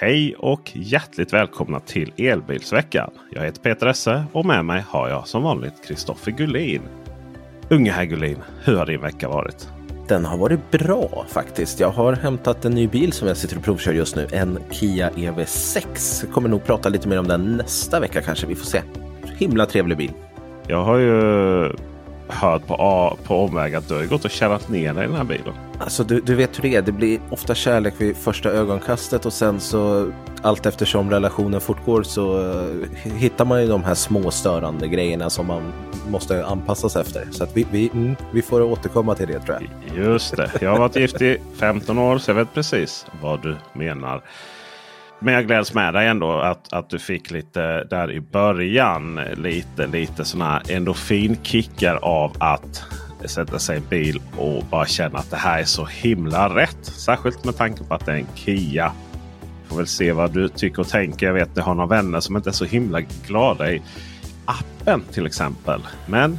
Hej och hjärtligt välkomna till Elbilsveckan. Jag heter Peter Esse och med mig har jag som vanligt Kristoffer Gullin. Unge herr Gullin, hur har din vecka varit? Den har varit bra faktiskt. Jag har hämtat en ny bil som jag sitter och provkör just nu. En Kia EV6. Jag kommer nog prata lite mer om den nästa vecka kanske. Vi får se. Himla trevlig bil. Jag har ju hört på, på omväg att du har gått och kärrat ner dig i den här bilen. Alltså du, du vet hur det är. Det blir ofta kärlek vid första ögonkastet och sen så allt eftersom relationen fortgår så uh, hittar man ju de här små störande grejerna som man måste anpassa sig efter. Så att vi, vi, mm, vi får återkomma till det tror jag. Just det. Jag har varit gift i 15 år så jag vet precis vad du menar. Men jag gläds med dig ändå att, att du fick lite där i början. Lite, lite sådana endorfinkickar av att sätta sig i bil och bara känna att det här är så himla rätt. Särskilt med tanke på att det är en Kia. Får väl se vad du tycker och tänker. Jag vet att jag har några vänner som inte är så himla glada i appen till exempel. Men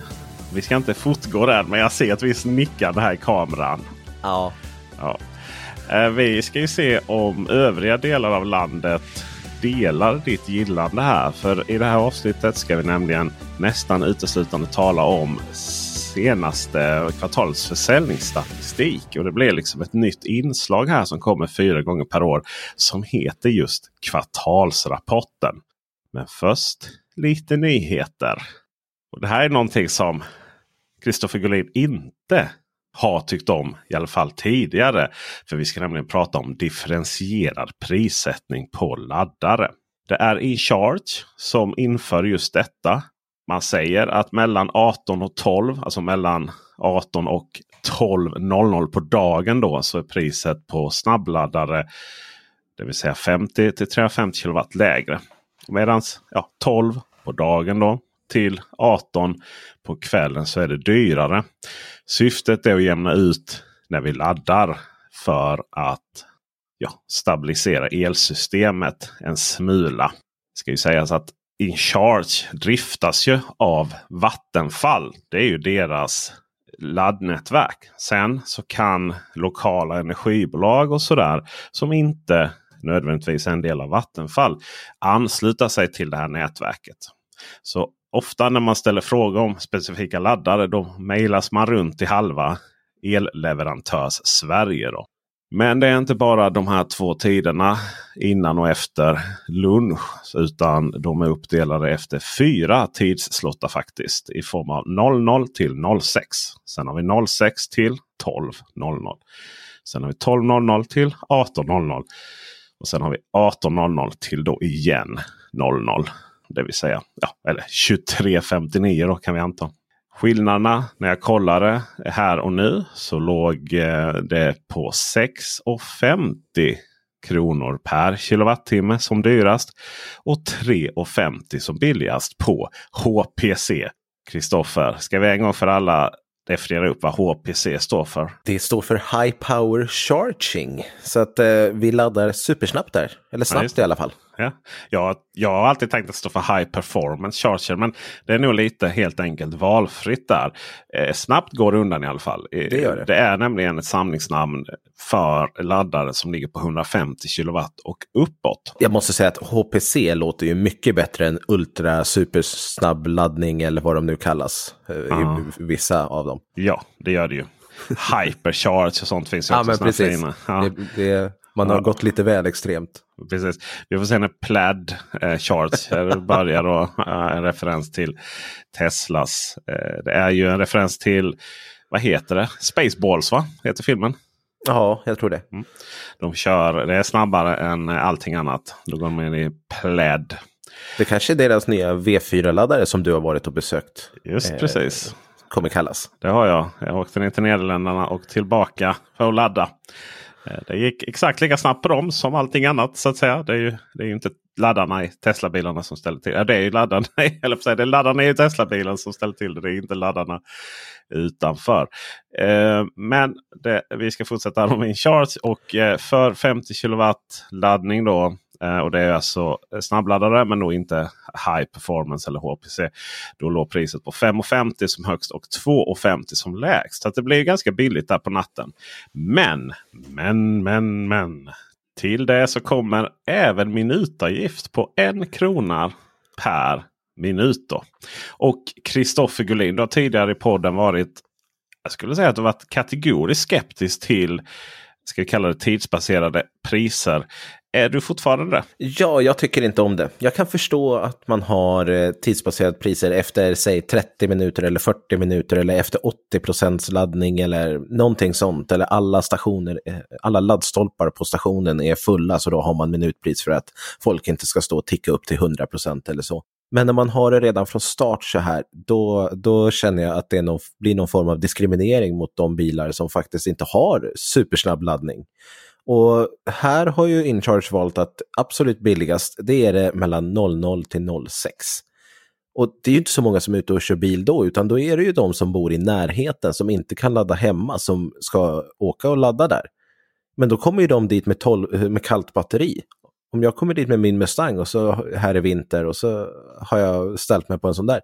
vi ska inte fortgå där. Men jag ser ett visst nickande här i kameran. Ja. ja. Eh, vi ska ju se om övriga delar av landet delar ditt gillande här. För i det här avsnittet ska vi nämligen nästan uteslutande tala om senaste kvartalets försäljningsstatistik. Och det blir liksom ett nytt inslag här som kommer fyra gånger per år. Som heter just kvartalsrapporten. Men först lite nyheter. Och Det här är någonting som Kristoffer Gullin inte har tyckt om i alla fall tidigare. För vi ska nämligen prata om differentierad prissättning på laddare. Det är InCharge som inför just detta. Man säger att mellan 18 och 12, alltså mellan 18 och 12.00 på dagen då så är priset på snabbladdare det vill säga 50 till 350 kW lägre. Medan ja, 12 på dagen då till 18 på kvällen så är det dyrare. Syftet är att jämna ut när vi laddar för att ja, stabilisera elsystemet en smula. Det ska ju sägas att InCharge driftas ju av Vattenfall. Det är ju deras laddnätverk. Sen så kan lokala energibolag och sådär som inte nödvändigtvis är en del av Vattenfall ansluta sig till det här nätverket. Så ofta när man ställer frågor om specifika laddare då mejlas man runt i halva elleverantörs Sverige. Då. Men det är inte bara de här två tiderna innan och efter lunch. Utan de är uppdelade efter fyra tidslottar faktiskt. I form av 00 till 06. Sen har vi 06 till 12.00. Sen har vi 12.00 till 18.00. Och sen har vi 18.00 till då igen 00. Det vill säga ja, eller 23.59 då kan vi anta. Skillnaderna när jag kollade här och nu så låg eh, det på 6,50 kronor per kilowattimme som dyrast. Och 3,50 som billigast på HPC. Kristoffer, ska vi en gång för alla definiera upp vad HPC står för? Det står för High Power Charging. Så att eh, vi laddar supersnabbt där. Eller snabbt ja, i alla fall. Ja. Jag, jag har alltid tänkt att står för High Performance Charger. Men det är nog lite helt enkelt valfritt där. Eh, snabbt går det undan i alla fall. Det, gör det. det är nämligen ett samlingsnamn för laddare som ligger på 150 kW och uppåt. Jag måste säga att HPC låter ju mycket bättre än Ultra Supersnabb laddning eller vad de nu kallas. Eh, i vissa av dem. Ja, det gör det ju. Hypercharge och sånt finns ju också. Ja, men precis. Ja. Det, det, man har ja. gått lite väl extremt. Precis. Vi får se när Plaid eh, Charts börjar. Då, eh, en referens till Teslas. Eh, det är ju en referens till, vad heter det? Spaceballs va? Heter filmen? Ja, jag tror det. Mm. De kör, det är snabbare än allting annat. Då går de in i Plaid. Det kanske är deras nya V4-laddare som du har varit och besökt. Just eh, precis. Kommer kallas. Det har jag. Jag åkte ner till Nederländerna och tillbaka för att ladda. Eh, det gick exakt lika snabbt på dem som allting annat så att säga. Det är ju, det är ju inte laddarna i Tesla-bilarna som ställer till det. Det är ju laddarna, eller det är laddarna i Tesla-bilen som ställer till det. Det är inte laddarna utanför. Eh, men det, vi ska fortsätta med InCharge och eh, för 50 kW laddning då Eh, och det är alltså eh, snabbladdare men då inte High Performance eller HPC. Då låg priset på 5,50 som högst och 2,50 som lägst. Så det blir ganska billigt där på natten. Men, men, men, men. Till det så kommer även minutavgift på en krona per minut. Då. Och Kristoffer Gullin, du har tidigare i podden varit jag skulle säga att du varit kategoriskt skeptisk till ska vi kalla det tidsbaserade priser. Är du fortfarande det? Ja, jag tycker inte om det. Jag kan förstå att man har eh, tidsbaserade priser efter säg 30 minuter eller 40 minuter eller efter 80 procents laddning eller någonting sånt. Eller alla stationer, eh, alla laddstolpar på stationen är fulla så då har man minutpris för att folk inte ska stå och ticka upp till 100 procent eller så. Men när man har det redan från start så här, då, då känner jag att det någon, blir någon form av diskriminering mot de bilar som faktiskt inte har supersnabb laddning. Och här har ju InCharge valt att absolut billigast, det är det mellan 00 till 06. Och det är ju inte så många som är ute och kör bil då, utan då är det ju de som bor i närheten som inte kan ladda hemma som ska åka och ladda där. Men då kommer ju de dit med, 12, med kallt batteri om jag kommer dit med min Mustang och så här är vinter och så har jag ställt mig på en sån där.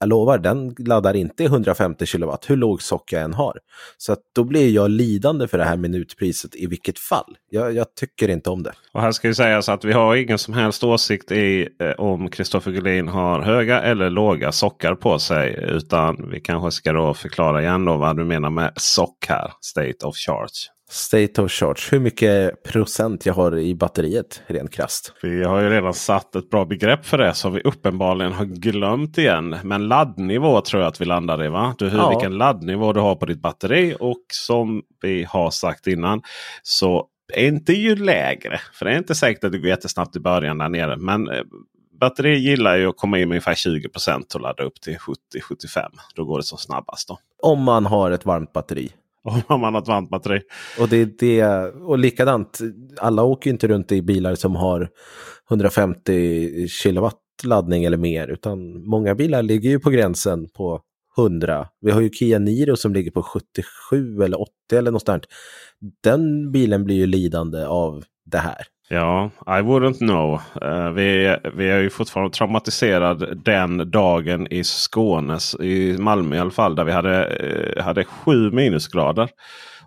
Jag lovar, den laddar inte 150 kilowatt hur låg sock jag än har. Så att då blir jag lidande för det här minutpriset i vilket fall. Jag, jag tycker inte om det. Och här ska ju sägas att vi har ingen som helst åsikt i eh, om Kristoffer Gullin har höga eller låga sockar på sig. Utan vi kanske ska då förklara igen då vad du menar med sock här. State of charge. State of charge. Hur mycket procent jag har i batteriet rent krasst? Vi har ju redan satt ett bra begrepp för det som vi uppenbarligen har glömt igen. Men laddnivå tror jag att vi landar i. va? Du, hur, ja. Vilken laddnivå du har på ditt batteri. Och som vi har sagt innan så är inte ju lägre. För det är inte säkert att det går jättesnabbt i början där nere. Men eh, batteri gillar ju att komma in med ungefär 20% och ladda upp till 70-75. Då går det som snabbast. Då. Om man har ett varmt batteri. Om man har ett vantbatteri. Och, det, det, och likadant, alla åker inte runt i bilar som har 150 kilowatt laddning eller mer, utan många bilar ligger ju på gränsen på 100. Vi har ju Kia Niro som ligger på 77 eller 80 eller något sånt. Den bilen blir ju lidande av det här. Ja, I wouldn't know. Uh, vi, vi är ju fortfarande traumatiserade den dagen i Skåne, i Malmö i alla fall, där vi hade, uh, hade sju minusgrader.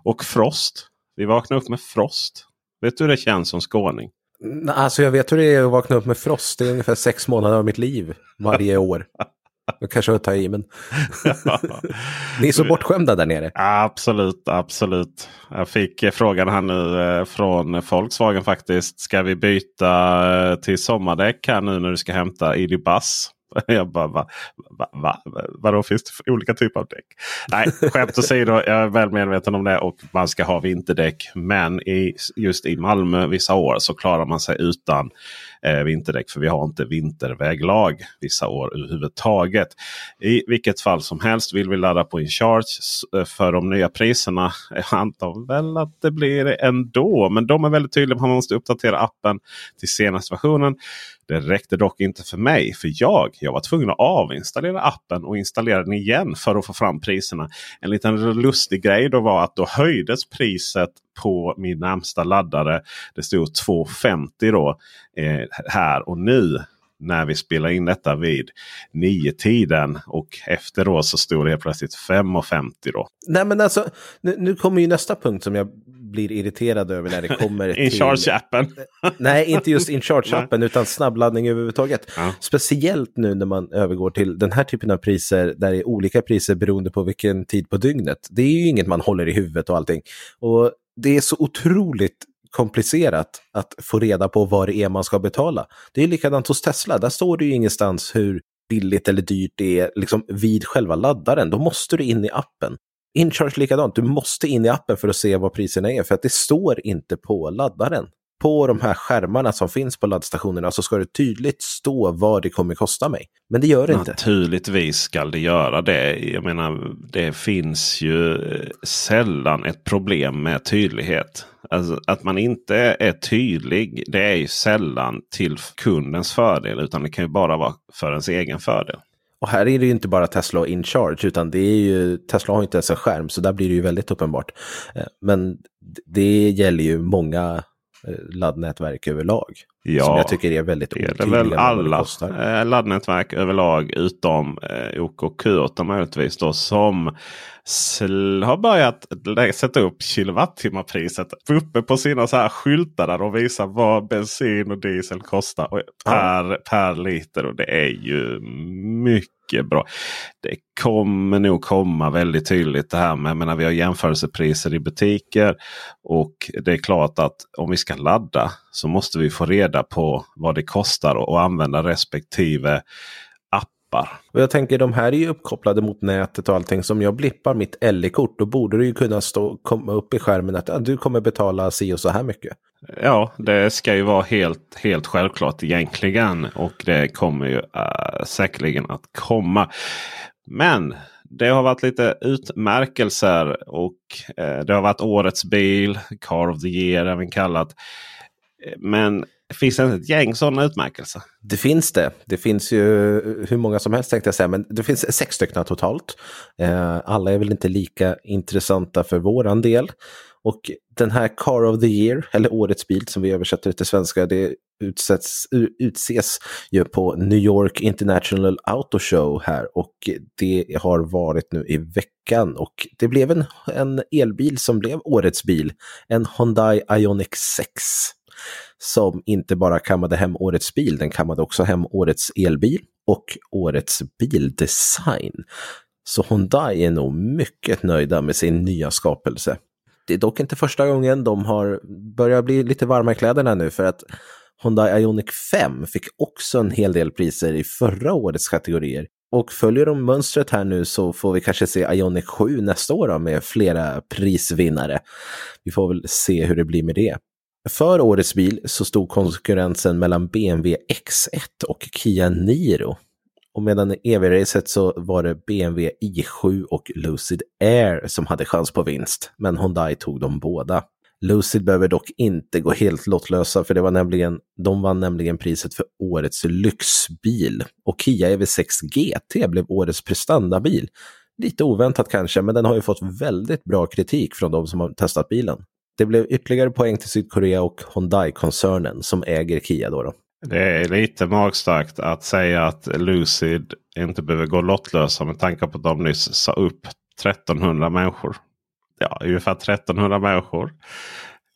Och frost. Vi vaknade upp med frost. Vet du hur det känns som skåning? Alltså jag vet hur det är att vakna upp med frost. Det är ungefär sex månader av mitt liv varje år. Jag kanske har tagit i, men ni är så bortskämda där nere. Absolut, absolut. Jag fick frågan här nu eh, från Volkswagen faktiskt. Ska vi byta eh, till sommardäck här nu när du ska hämta ID Buzz? Jag bara, va, va, va, vadå finns det för olika typer av däck? Nej, skämt åsido, jag är väl medveten om det och man ska ha vinterdäck. Men i, just i Malmö vissa år så klarar man sig utan eh, vinterdäck. För vi har inte vinterväglag vissa år överhuvudtaget. I vilket fall som helst vill vi ladda på InCharge eh, för de nya priserna. Jag antar väl att det blir det ändå. Men de är väldigt tydliga man måste uppdatera appen till senaste versionen. Det räckte dock inte för mig. För jag, jag var tvungen att avinstallera appen och installera den igen för att få fram priserna. En liten lustig grej då var att då höjdes priset på min närmsta laddare. Det stod 2,50 då eh, här och nu när vi spelar in detta vid nio tiden och efteråt så stod det helt plötsligt 5,50 då. Nej men alltså, nu, nu, kommer ju nästa punkt som jag blir irriterad över när det kommer till... InCharge-appen? Nej, inte just InCharge-appen utan snabbladdning överhuvudtaget. Ja. Speciellt nu när man övergår till den här typen av priser där det är olika priser beroende på vilken tid på dygnet. Det är ju inget man håller i huvudet och allting. Och det är så otroligt komplicerat att få reda på vad det är man ska betala. Det är likadant hos Tesla, där står det ju ingenstans hur billigt eller dyrt det är liksom vid själva laddaren. Då måste du in i appen. InCharge likadant, du måste in i appen för att se vad priserna är, för att det står inte på laddaren. På de här skärmarna som finns på laddstationerna så ska det tydligt stå vad det kommer kosta mig. Men det gör det inte. Naturligtvis ska det göra det. Jag menar, det finns ju eh, sällan ett problem med tydlighet. Alltså, att man inte är tydlig det är ju sällan till kundens fördel utan det kan ju bara vara för ens egen fördel. Och här är det ju inte bara Tesla och InCharge utan det är ju, Tesla har inte ens en skärm så där blir det ju väldigt uppenbart. Eh, men det gäller ju många eh, laddnätverk överlag. Ja, som jag tycker är väldigt. Det är väl alla eh, laddnätverk överlag utom eh, OKQ möjligtvis då som har börjat sätta upp kilowattimmarpriset uppe på sina så här skyltar där och visar vad bensin och diesel kostar per, ja. per liter. Och det är ju mycket bra. Det kommer nog komma väldigt tydligt det här med menar, vi har jämförelsepriser i butiker. Och det är klart att om vi ska ladda så måste vi få reda på vad det kostar att använda respektive appar. Och jag tänker de här är ju uppkopplade mot nätet och allting. Som jag blippar mitt LE-kort då borde det ju kunna stå, komma upp i skärmen att ja, du kommer betala si och så här mycket. Ja, det ska ju vara helt, helt självklart egentligen. Och det kommer ju uh, säkerligen att komma. Men det har varit lite utmärkelser och eh, det har varit årets bil, Car of the Year även kallat. Men det finns ett gäng sådana utmärkelser. Det finns det. Det finns ju hur många som helst tänkte jag säga, men det finns sex stycken totalt. Eh, alla är väl inte lika intressanta för våran del. Och den här Car of the Year, eller Årets bil som vi översätter till svenska, det utsätts, utses ju på New York International Auto Show här och det har varit nu i veckan och det blev en, en elbil som blev Årets bil, en Hyundai Ioniq 6 som inte bara kammade hem årets bil, den kammade också hem årets elbil och årets bildesign. Så Hyundai är nog mycket nöjda med sin nya skapelse. Det är dock inte första gången de har börjat bli lite varma i kläderna nu för att Hyundai Ioniq 5 fick också en hel del priser i förra årets kategorier. Och följer de mönstret här nu så får vi kanske se Ioniq 7 nästa år med flera prisvinnare. Vi får väl se hur det blir med det. För årets bil så stod konkurrensen mellan BMW X1 och Kia Niro. Och medan i EV-racet så var det BMW i7 och Lucid Air som hade chans på vinst, men Hyundai tog dem båda. Lucid behöver dock inte gå helt lottlösa för det var nämligen, de vann nämligen priset för årets lyxbil. Och Kia EV6 GT blev årets prestandabil. Lite oväntat kanske, men den har ju fått väldigt bra kritik från de som har testat bilen. Det blev ytterligare poäng till Sydkorea och Hyundai-koncernen som äger Kia. Då, då Det är lite magstarkt att säga att Lucid inte behöver gå lottlösa med tanke på att de nyss sa upp 1300 människor. Ja, ungefär 1300 människor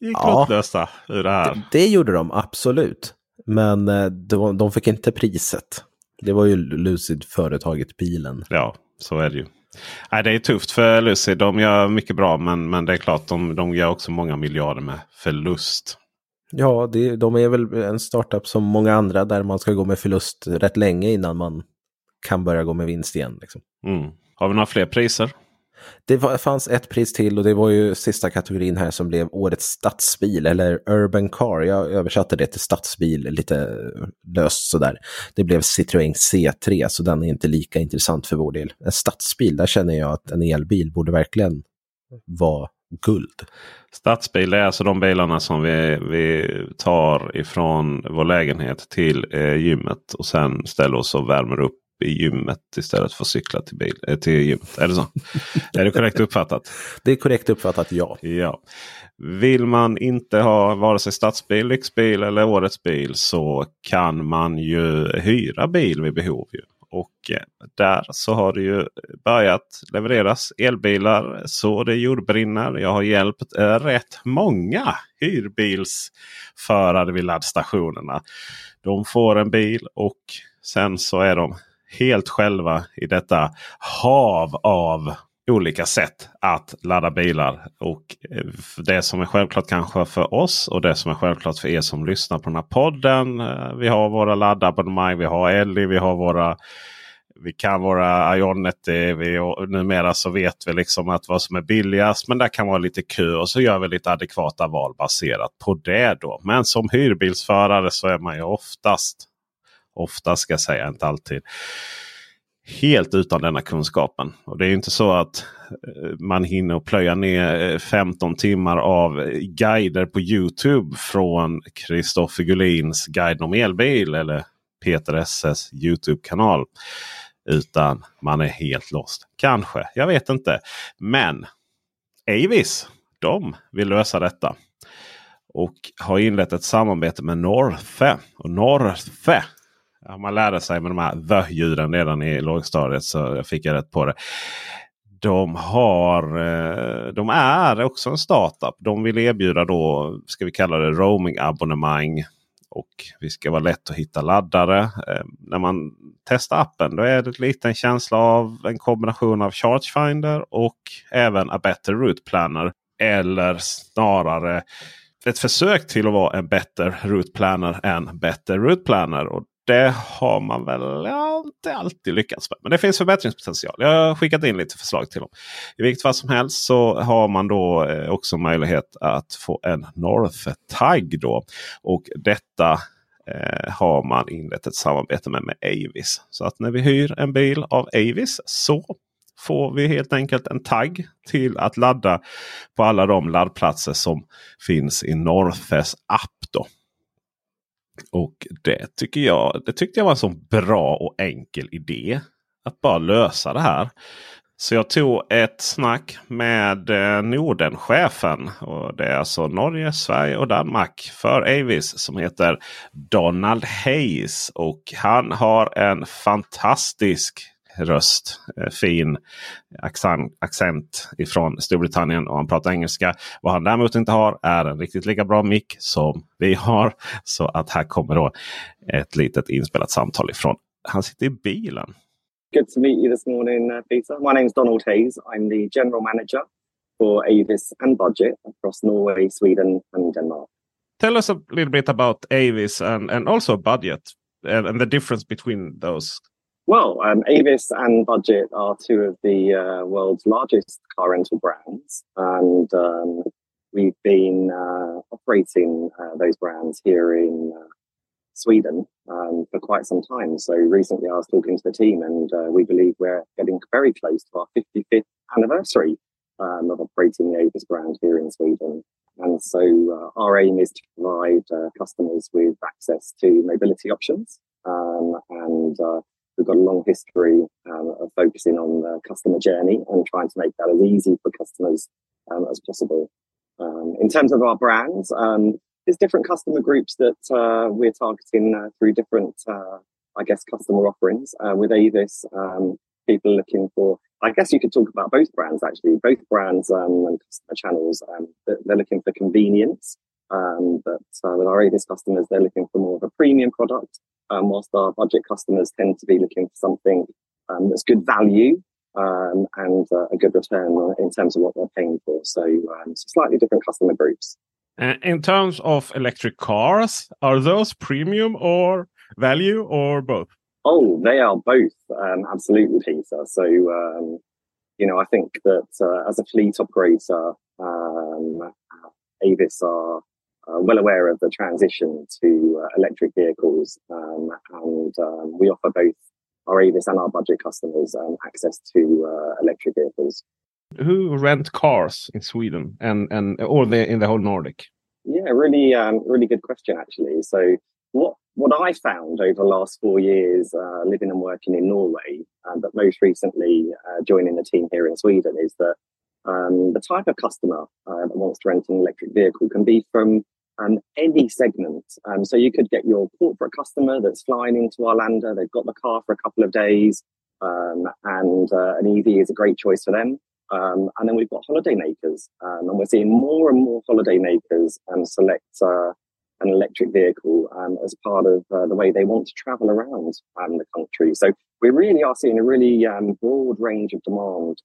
gick ja, lottlösa ur det här. Det, det gjorde de absolut. Men eh, de, de fick inte priset. Det var ju Lucid företaget bilen. Ja, så är det ju. Nej, det är tufft för Lucy. De gör mycket bra men, men det är klart de, de gör också många miljarder med förlust. Ja, det, de är väl en startup som många andra där man ska gå med förlust rätt länge innan man kan börja gå med vinst igen. Liksom. Mm. Har vi några fler priser? Det fanns ett pris till och det var ju sista kategorin här som blev årets stadsbil eller Urban Car. Jag översatte det till stadsbil lite löst sådär. Det blev Citroën C3 så den är inte lika intressant för vår del. En stadsbil, där känner jag att en elbil borde verkligen vara guld. Stadsbil är alltså de bilarna som vi, vi tar ifrån vår lägenhet till eh, gymmet och sen ställer oss och värmer upp i gymmet istället för att cykla till, bil, äh, till gymmet. Är det så? är det korrekt uppfattat? Det är korrekt uppfattat, ja. ja. Vill man inte ha vare sig stadsbil, lyxbil eller årets bil så kan man ju hyra bil vid behov. Ju. Och eh, där så har det ju börjat levereras elbilar så det jordbrinner. Jag har hjälpt eh, rätt många hyrbilsförare vid laddstationerna. De får en bil och sen så är de helt själva i detta hav av olika sätt att ladda bilar. Och eh, det som är självklart kanske för oss och det som är självklart för er som lyssnar på den här podden. Eh, vi har våra laddabonnemang, vi har Ellie, vi har våra vi kan våra Ionet. Vi, numera så vet vi liksom att vad som är billigast. Men det kan vara lite kö och så gör vi lite adekvata val baserat på det. då. Men som hyrbilsförare så är man ju oftast ofta ska jag säga, inte alltid. Helt utan denna kunskapen. Och det är inte så att eh, man hinner plöja ner eh, 15 timmar av eh, guider på Youtube från Kristoffer Gullins Guide om elbil eller Peter SS Youtube-kanal. Utan man är helt lost. Kanske, jag vet inte. Men Avis, de vill lösa detta. Och har inlett ett samarbete med Norfe. Och Norfe ja, man lärde sig med de här the-ljuden redan i lågstadiet. Så jag fick jag rätt på det. De, har, eh, de är också en startup. De vill erbjuda då, ska vi kalla det roaming-abonnemang. Och vi ska vara lätt att hitta laddare. Eh, när man testar appen då är det lite en känsla av en kombination av Chargefinder och även A Better Route Planner. Eller snarare ett försök till att vara en bättre route planner än Better Route Planner. Och det har man väl ja, inte alltid lyckats med. Men det finns förbättringspotential. Jag har skickat in lite förslag till dem. I vilket fall som helst så har man då eh, också möjlighet att få en North-tagg. Och detta eh, har man inlett ett samarbete med med Avis. Så att när vi hyr en bil av Avis så får vi helt enkelt en tagg till att ladda på alla de laddplatser som finns i Northes app. Och det tycker jag det tyckte jag var en så bra och enkel idé. Att bara lösa det här. Så jag tog ett snack med eh, Nordenchefen. Och det är alltså Norge, Sverige och Danmark för Avis som heter Donald Hayes. Och han har en fantastisk röst. Eh, fin accent, accent ifrån Storbritannien och han pratar engelska. Vad han däremot inte har är en riktigt lika bra mick som vi har. Så att här kommer då ett litet inspelat samtal ifrån. Han sitter i bilen. Good to meet you this morning, uh, Peter. My name is Donald Hayes. I'm the general manager for Avis and Budget across Norway, Sweden and Denmark. Tell us a little bit about Avis and, and also Budget and, and the difference between those Well, um, Avis and Budget are two of the uh, world's largest car rental brands, and um, we've been uh, operating uh, those brands here in uh, Sweden um, for quite some time. So recently, I was talking to the team, and uh, we believe we're getting very close to our 55th anniversary um, of operating the Avis brand here in Sweden. And so, uh, our aim is to provide customers with access to mobility options um, and We've got a long history um, of focusing on the customer journey and trying to make that as easy for customers um, as possible. Um, in terms of our brands, um, there's different customer groups that uh, we're targeting uh, through different, uh, I guess, customer offerings. Uh, with Avis, um, people looking for, I guess you could talk about both brands actually, both brands um, and customer channels. they're looking for convenience. but uh, with our Avis customers, they're looking for more of a premium product um, whilst our budget customers tend to be looking for something um, that's good value um, and uh, a good return in terms of what they're paying for. So, um, so slightly different customer groups. in terms of electric cars, are those premium or value or both? Oh, they are both. Um, absolutely, Peter. So, um, you know, I think that uh, as a fleet operator, Avis are uh, well aware of the transition to uh, electric vehicles, um, and um, we offer both our Avis and our budget customers um, access to uh, electric vehicles. Who rent cars in Sweden and and or the, in the whole Nordic? Yeah, really, um, really good question actually. So what what I found over the last four years uh, living and working in Norway, uh, but most recently uh, joining the team here in Sweden, is that um, the type of customer uh, that wants to rent an electric vehicle can be from um, any segment. Um, so you could get your corporate customer that's flying into Arlanda. They've got the car for a couple of days, um, and uh, an EV is a great choice for them. Um, and then we've got holiday makers, um, and we're seeing more and more holiday makers um, select uh, an electric vehicle as part of uh, the way they want to travel around the country. So we really are seeing a really broad range of demand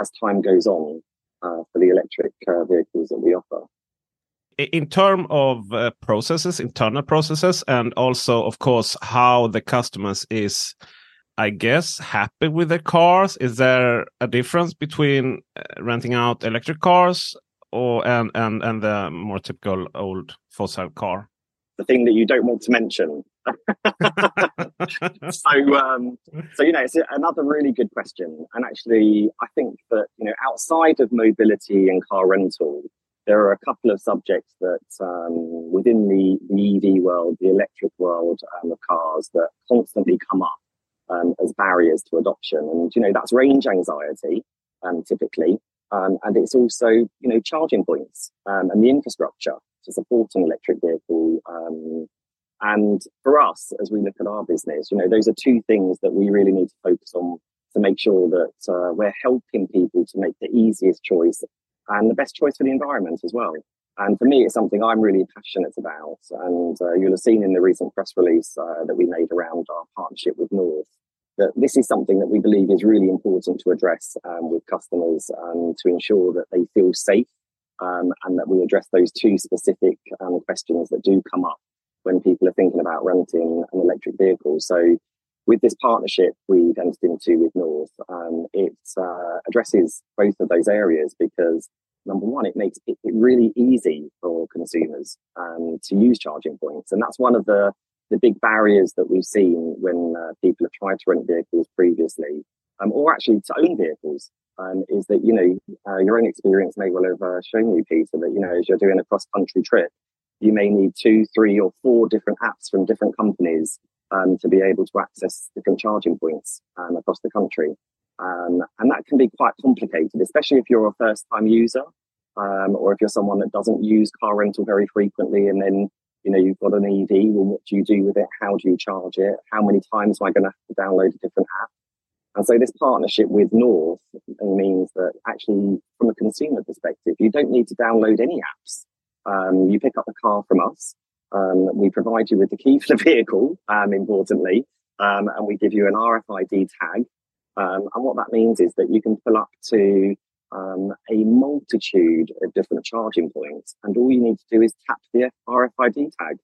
as time goes on uh, for the electric uh, vehicles that we offer in terms of uh, processes, internal processes, and also, of course, how the customers is, I guess, happy with the cars. Is there a difference between uh, renting out electric cars or and and and the more typical old fossil car? The thing that you don't want to mention. so, um, so you know, it's another really good question, and actually, I think that you know, outside of mobility and car rental, there are a couple of subjects that um, within the, the, EV world, the electric world um, of cars that constantly come up um, as barriers to adoption. And, you know, that's range anxiety, um, typically. Um, and it's also, you know, charging points um, and the infrastructure. to support an electric vehicle. And for us, as we look at our business, you know, those are two things that we really need to focus on to make sure that uh, we're helping people to make the easiest choice and the best choice for the environment as well. And for me, it's something I'm really passionate about. And uh, you'll have seen in the recent press release uh, that we made around our partnership with North that this is something that we believe is really important to address um, with customers and to ensure that they feel safe um, and that we address those two specific um, questions that do come up when people are thinking about renting an electric vehicle. So, with this partnership we've entered into with North, um, it uh, addresses both of those areas because number one, it makes it, really easy for consumers um, to use charging points, and that's one of the the big barriers that we've seen when uh, people have tried to rent vehicles previously, um, or actually to own vehicles um, is that you know uh, your own experience may well have uh, shown you, Peter, that you know as you're doing a cross country trip, you may need two, three, or four different apps from different companies um, to be able to access different charging points um, across the country, um, and that can be quite complicated, especially if you're a first time user. Um, or if you're someone that doesn't use car rental very frequently and then you know you've got an EV well what do you do with it how do you charge it how many times am I going to have to download a different app and so this partnership with North means that actually, from a consumer perspective, you don't need to download any apps. Um, you pick up the car from us. Um, we provide you with the key for the vehicle, um, importantly, um, and we give you an RFID tag. Um, and what that means is that you can pull up to um, a multitude of different charging points, and all you need to do is tap the RFID tag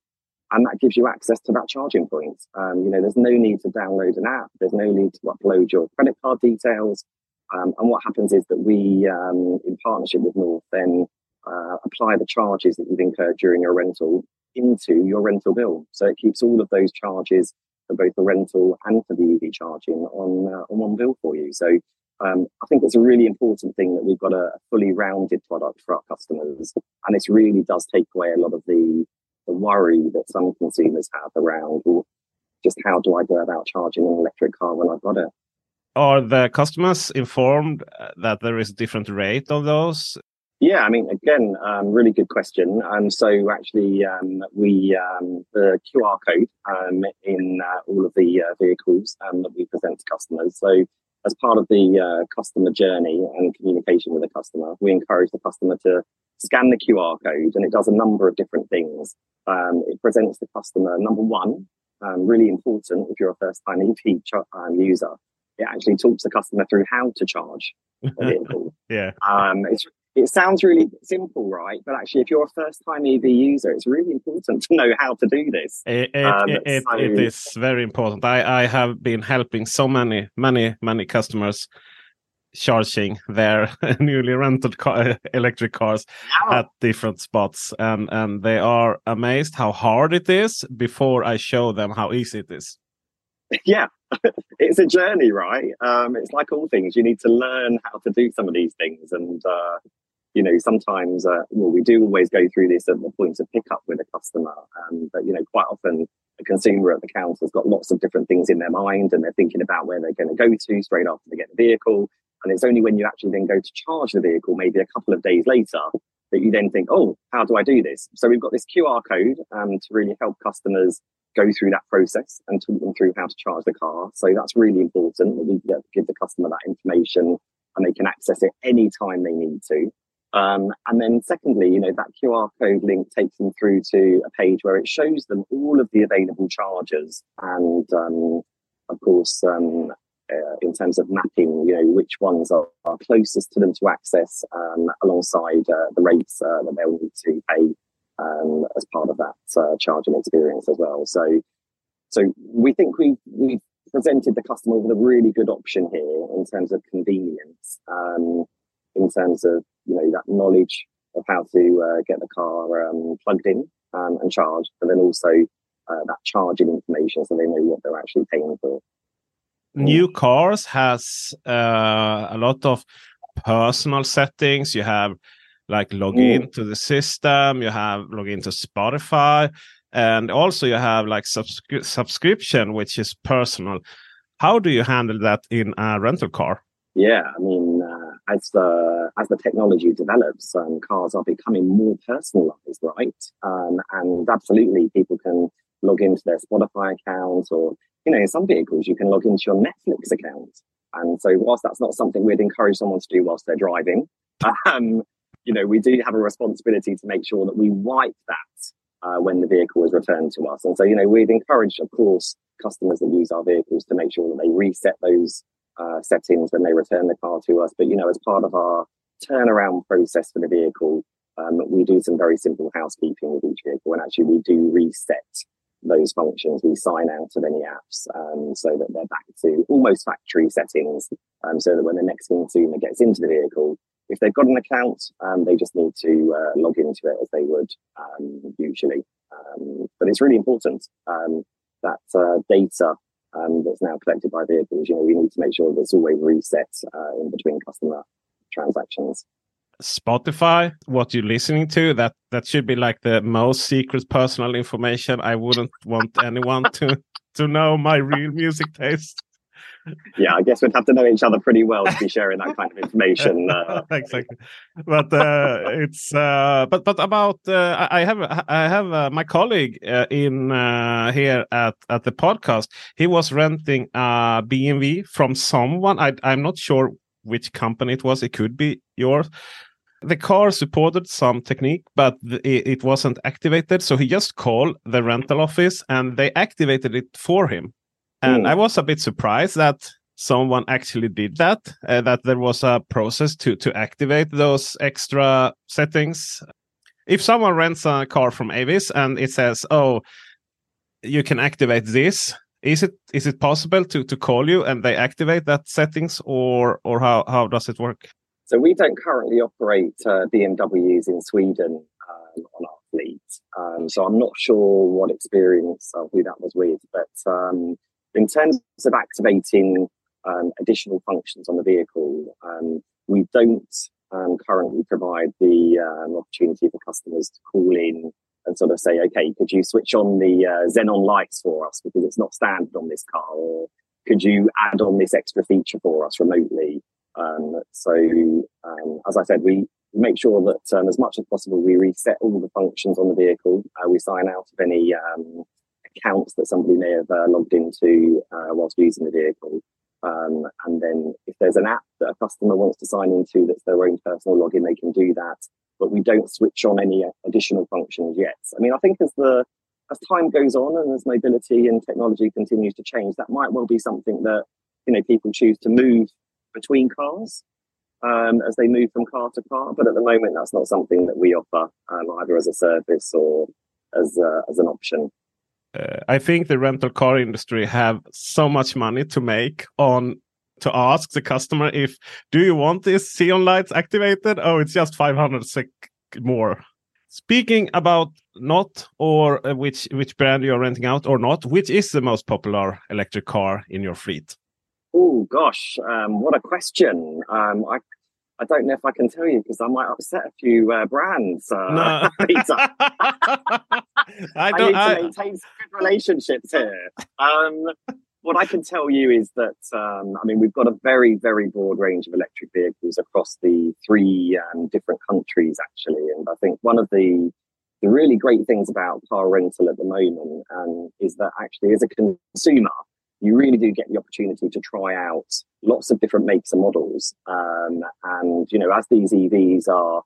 and that gives you access to that charging point. You know, there's no need to download an app. There's no need to upload your credit card details. And what happens is that we, in partnership with North, then uh, apply the charges that you've incurred during your rental into your rental bill. So it keeps all of those charges for both the rental and for the EV charging on uh, on one bill for you. So um, I think it's a really important thing that we've got a fully rounded product for our customers, and this really does take away a lot of the the worry that some consumers have around well, just how do I go about charging an electric car when I've got it. Are the customers informed uh, that there is a different rate of those? Yeah, I mean, again, um, really good question. Um, so actually, um, we um, the QR code um, in uh, all of the uh, vehicles um, that we present to customers. So as part of the uh, customer journey and communication with the customer, we encourage the customer to scan the QR code, and it does a number of different things. Um, it presents the customer number one, um, really important if you're a first time EV ch- um, user. It actually talks the customer through how to charge the vehicle. yeah. Um, it's, it sounds really simple, right? But actually, if you're a first time EV user, it's really important to know how to do this. It, it, um, it, so... it is very important. I, I have been helping so many, many, many customers charging their newly rented car, electric cars yeah. at different spots and and they are amazed how hard it is before i show them how easy it is yeah it's a journey right um, it's like all things you need to learn how to do some of these things and uh, you know sometimes uh, well we do always go through this at the point of pickup with a customer um, but you know quite often a consumer at the counter has got lots of different things in their mind and they're thinking about where they're going to go to straight after they get the vehicle and it's only when you actually then go to charge the vehicle, maybe a couple of days later, that you then think, oh, how do I do this? So we've got this QR code um, to really help customers go through that process and talk them through how to charge the car. So that's really important that we give the customer that information and they can access it anytime they need to. Um, and then secondly, you know, that QR code link takes them through to a page where it shows them all of the available chargers and, um, of course, um, uh, in terms of mapping, you know, which ones are, are closest to them to access um, alongside uh, the rates uh, that they'll need to pay um, as part of that uh, charging experience as well. So, so we think we we presented the customer with a really good option here in terms of convenience, um, in terms of you know that knowledge of how to uh, get the car um, plugged in um, and charged, but then also uh, that charging information so they know what they're actually paying for new cars has uh, a lot of personal settings. You have like log mm. into the system, you have log into Spotify, and also you have like subscri subscription, which is personal. How do you handle that in a rental car? Yeah, I mean, as the as the technology develops, um, cars are becoming more personalized, right? Um, and absolutely, people can log into their Spotify account, or you know, in some vehicles, you can log into your Netflix account. And so, whilst that's not something we'd encourage someone to do whilst they're driving, um, you know, we do have a responsibility to make sure that we wipe that uh, when the vehicle is returned to us. And so, you know, we've encouraged, of course, customers that use our vehicles to make sure that they reset those uh, settings when they return the car to us. But you know, as part of our turnaround process for the vehicle, um, we do some very simple housekeeping with each vehicle, and actually we do reset those functions. We sign out of any apps um, so that they're back to almost factory settings, um, so that when the next consumer gets into the vehicle, if they've got an account, um, they just need to uh, log into it as they would um, usually. Um, but it's really important that uh, data um, that's now collected by vehicles, you know, we need to make sure that it's always reset uh, in between customer transactions. Spotify, what you're listening to, that that should be like the most secret personal information. I wouldn't want anyone to to know my real music taste yeah, I guess we'd have to know each other pretty well to be sharing that kind of information. Uh, exactly, but uh, it's uh, but but about uh, I have I have uh, my colleague uh, in here at at the podcast. He was renting a BMW from someone. I I'm not sure which company it was. It could be yours. The car supported some technique, but it wasn't activated. So he just called the rental office and they activated it for him and mm. I was a bit surprised that someone actually did that. Uh, that there was a process to to activate those extra settings. If someone rents a car from Avis and it says, "Oh, you can activate this," is it is it possible to to call you and they activate that settings, or or how how does it work? So we don't currently operate uh, BMWs in Sweden um, on our fleet. Um, so I'm not sure what experience of who that was with, but um, in terms of activating um, additional functions on the vehicle, um, we don't um, currently provide the um, opportunity for customers to call in and sort of say, okay, could you switch on the uh, xenon lights for us because it's not standard on this car, or could you add on this extra feature for us remotely? Um, so, um, as I said, we make sure that as much as possible we reset all the functions on the vehicle. Uh, we sign out of any accounts that somebody may have uh, logged into uh, whilst using the vehicle. Um, and then if there's an app that a customer wants to sign into that's their own personal login, they can do that. But we don't switch on any additional functions yet. I mean, I think as the as time goes on and as mobility and technology continues to change, that might well be something that you know people choose to move between cars um, as they move from car to car. But at the moment, that's not something that we offer um, either as a service or as uh, as an option uh, I think the rental car industry have so much money to make on to ask the customer if do you want this xenon lights activated? Oh, it's just 500 sec more. Speaking about not or uh, which which brand you're renting out or not, which is the most popular electric car in your fleet? Oh gosh, um, what a question! Um, I I don't know if I can tell you because I might upset a few uh, brands. Uh, no. I, don't, I need to maintain some good relationships here. Um, what I can tell you is that um, I mean we've got a very very broad range of electric vehicles across the three um, different countries actually, and I think one of the the really great things about car rental at the moment um, is that actually as a consumer you really do get the opportunity to try out lots of different makes and models. Um, and, you know, as these EVs are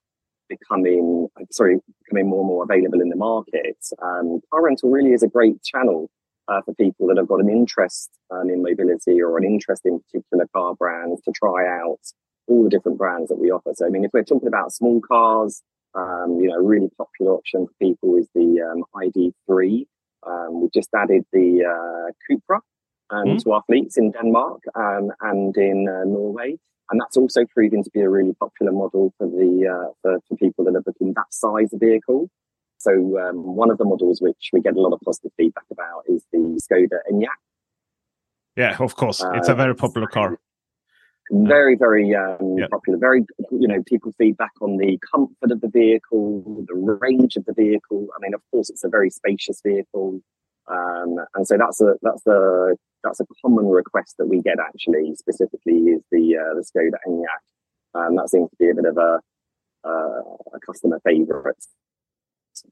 becoming, sorry, becoming more and more available in the market, um, car rental really is a great channel uh, for people that have got an interest um, in mobility or an interest in particular car brands to try out all the different brands that we offer. So, I mean, if we're talking about small cars, um, you know, a really popular option for people is the um, ID3. Um, we've just added the uh, Cupra um, mm. to our fleets in Denmark um, and in uh, Norway. And that's also proving to be a really popular model for the uh, for, for, people that are booking that size of vehicle. So um, one of the models which we get a lot of positive feedback about is the Skoda Enyaq. Yeah, of course, it's a very popular car. Very, very um, yeah. popular. Very, you know, people feedback on the comfort of the vehicle, the range of the vehicle. I mean, of course, it's a very spacious vehicle. Um, and so that's a that's a that's a common request that we get actually specifically is the uh, the Skoda Enyaq. Um, that seems to be a bit of a, uh, a customer favourite.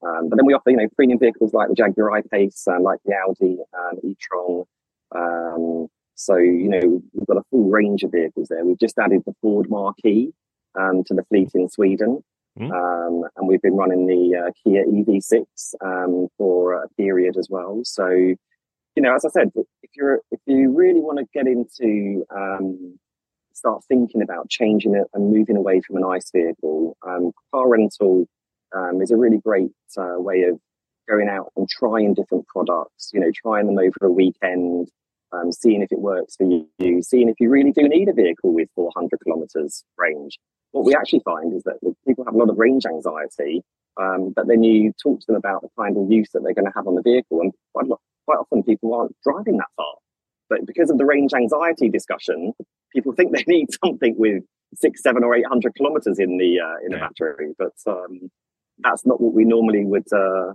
Um, but then we offer, you know, premium vehicles like the Jaguar I-Pace, uh, like the Audi um, e-tron. Um, so, you know, we've got a full range of vehicles there. We've just added the Ford Marquee um, to the fleet in Sweden. Mm. Um, and we've been running the uh, Kia EV6 um, for a period as well. So, you know, as I said, if you're if you really want to get into um, start thinking about changing it and moving away from an ICE vehicle, um, car rental um, is a really great uh, way of going out and trying different products. You know, trying them over a weekend, um, seeing if it works for you, seeing if you really do need a vehicle with 400 kilometers range. What we actually find is that people have a lot of range anxiety, um, but then you talk to them about the kind of use that they're going to have on the vehicle, and quite, quite often people aren't driving that far. But because of the range anxiety discussion, people think they need something with six, seven, or eight hundred kilometers in the uh, in yeah. a battery. But um, that's not what we normally would. Uh,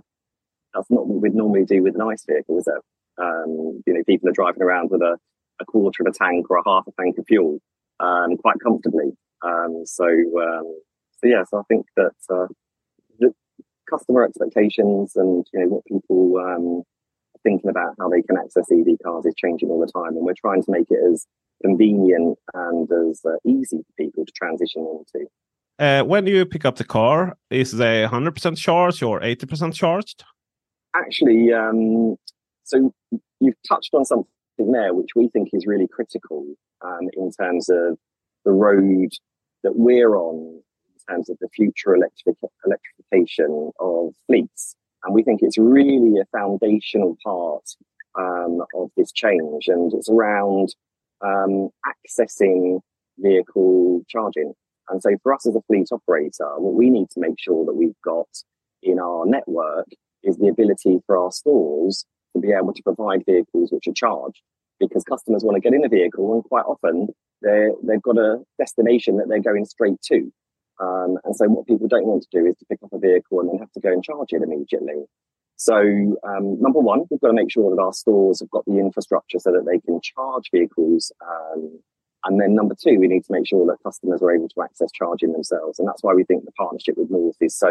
that's not what we'd normally do with an ICE vehicle, is it? Um, you know, people are driving around with a, a quarter of a tank or a half a tank of fuel um, quite comfortably. Um, so, um, so yeah, so I think that uh, the customer expectations and you know what people um, thinking about how they can access EV cars is changing all the time, and we're trying to make it as convenient and as uh, easy for people to transition into. Uh, when you pick up the car, is they 100% charged or 80% charged? Actually, um, so you've touched on something there which we think is really critical um, in terms of the road that we're on in terms of the future electric- electrification of fleets. And we think it's really a foundational part um, of this change. And it's around um, accessing vehicle charging. And so for us as a fleet operator, what we need to make sure that we've got in our network is the ability for our stores to be able to provide vehicles which are charged because customers want to get in a vehicle and quite often they they've got a destination that they're going straight to. Um, and so what people don't want to do is to pick up a vehicle and then have to go and charge it immediately. So um, number one, we've got to make sure that our stores have got the infrastructure so that they can charge vehicles. Um, and then number two, we need to make sure that customers are able to access charging themselves. And that's why we think the partnership with North is so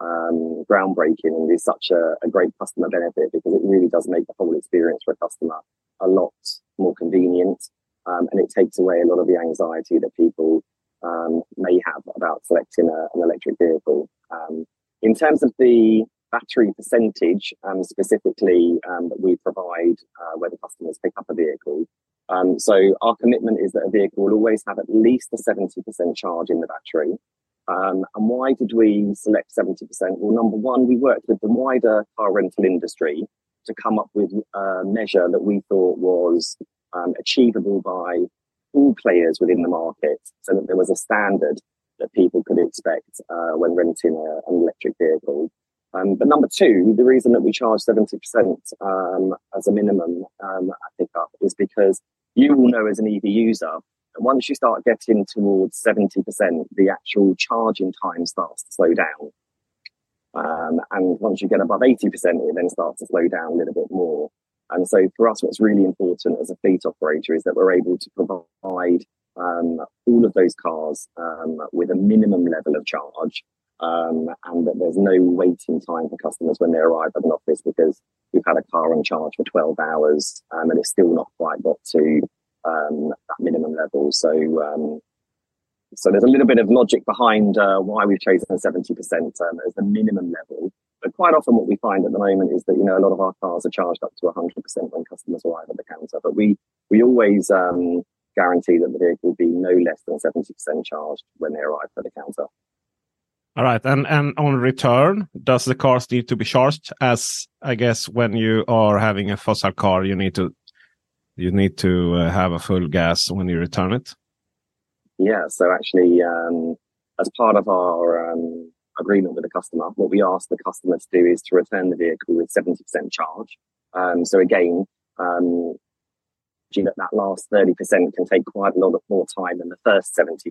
um, groundbreaking and is such a, a, great customer benefit because it really does make the whole experience for a customer a lot more convenient. Um, and it takes away a lot of the anxiety that people um, may have about selecting a, an electric vehicle. Um, in terms of the battery percentage, um, specifically um, that we provide uh, where the customers pick up a vehicle, um, so our commitment is that a vehicle will always have at least a 70% charge in the battery. Um, and why did we select 70%? Well, number one, we worked with the wider car rental industry to come up with a measure that we thought was achievable by all players within the market so that there was a standard that people could expect uh, when renting a, an electric vehicle. Um, but number two, the reason that we charge 70% um, as a minimum um, at pickup is because you will know as an EV user once you start getting towards 70%, the actual charging time starts to slow down. Um, and once you get above 80%, it then starts to slow down a little bit more. And so for us, what's really important as a fleet operator is that we're able to provide um, all of those cars um, with a minimum level of charge um, and that there's no waiting time for customers when they arrive at an office because we've had a car on charge for 12 hours um, and it's still not quite got to um, that minimum level. So, um, so there's a little bit of logic behind uh, why we've chosen 70% um, as the minimum level. But quite often, what we find at the moment is that you know a lot of our cars are charged up to 100% when customers arrive at the counter. But we we always um, guarantee that the vehicle will be no less than 70% charged when they arrive at the counter. All right, and and on return, does the cars need to be charged? As I guess when you are having a fossil car, you need to you need to uh, have a full gas when you return it. Yeah, so actually, um, as part of our um, agreement with the customer, what we ask the customer to do is to return the vehicle with seventy percent charge. Um, so again, um, that that last 30% can take quite a lot of more time than the first 70%.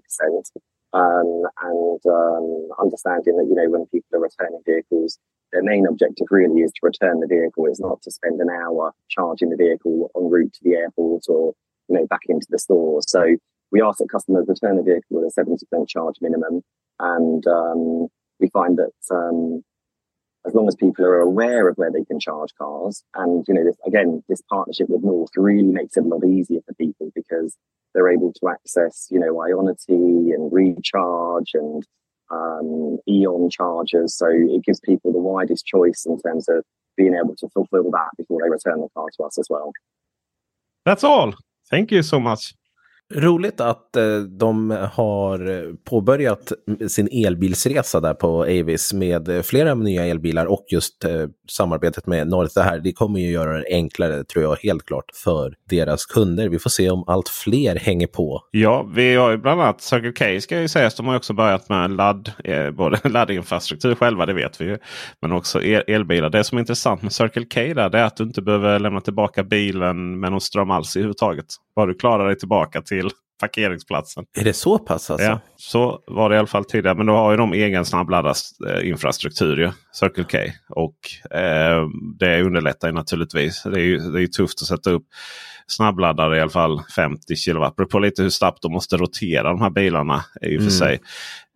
Um, and um, understanding that, you know, when people are returning vehicles, their main objective really is to return the vehicle. It's not to spend an hour charging the vehicle en route to the airport or, you know, back into the store. So we ask that customers return the vehicle with a 70% charge minimum. And um, we find that um, as long as people are aware of where they can charge cars, and you know, this, again, this partnership with North really makes it a lot easier for people because they're able to access, you know, Ionity and Recharge and um, Eon chargers. So it gives people the widest choice in terms of being able to fulfill that before they return the car to us as well. That's all. Thank you so much. Roligt att eh, de har påbörjat sin elbilsresa där på Avis med flera nya elbilar och just eh, samarbetet med North. Det här det kommer ju göra det enklare, tror jag, helt klart för deras kunder. Vi får se om allt fler hänger på. Ja, vi har ju bland annat Circle K ska ju sägas. De har också börjat med ladd, eh, både laddinfrastruktur själva, det vet vi ju. Men också el elbilar. Det som är intressant med Circle K där, det är att du inte behöver lämna tillbaka bilen med någon ström alls i överhuvudtaget. Bara du klarar dig tillbaka till parkeringsplatsen. Är det så pass alltså? Ja, så var det i alla fall tidigare. Men då har ju de egen snabbladdarinfrastruktur, ju, Circle K. Och eh, det underlättar ju naturligtvis. Det är ju, det är tufft att sätta upp snabbladdare i alla fall 50 kW. Det beror på lite hur snabbt de måste rotera de här bilarna i och för mm. sig.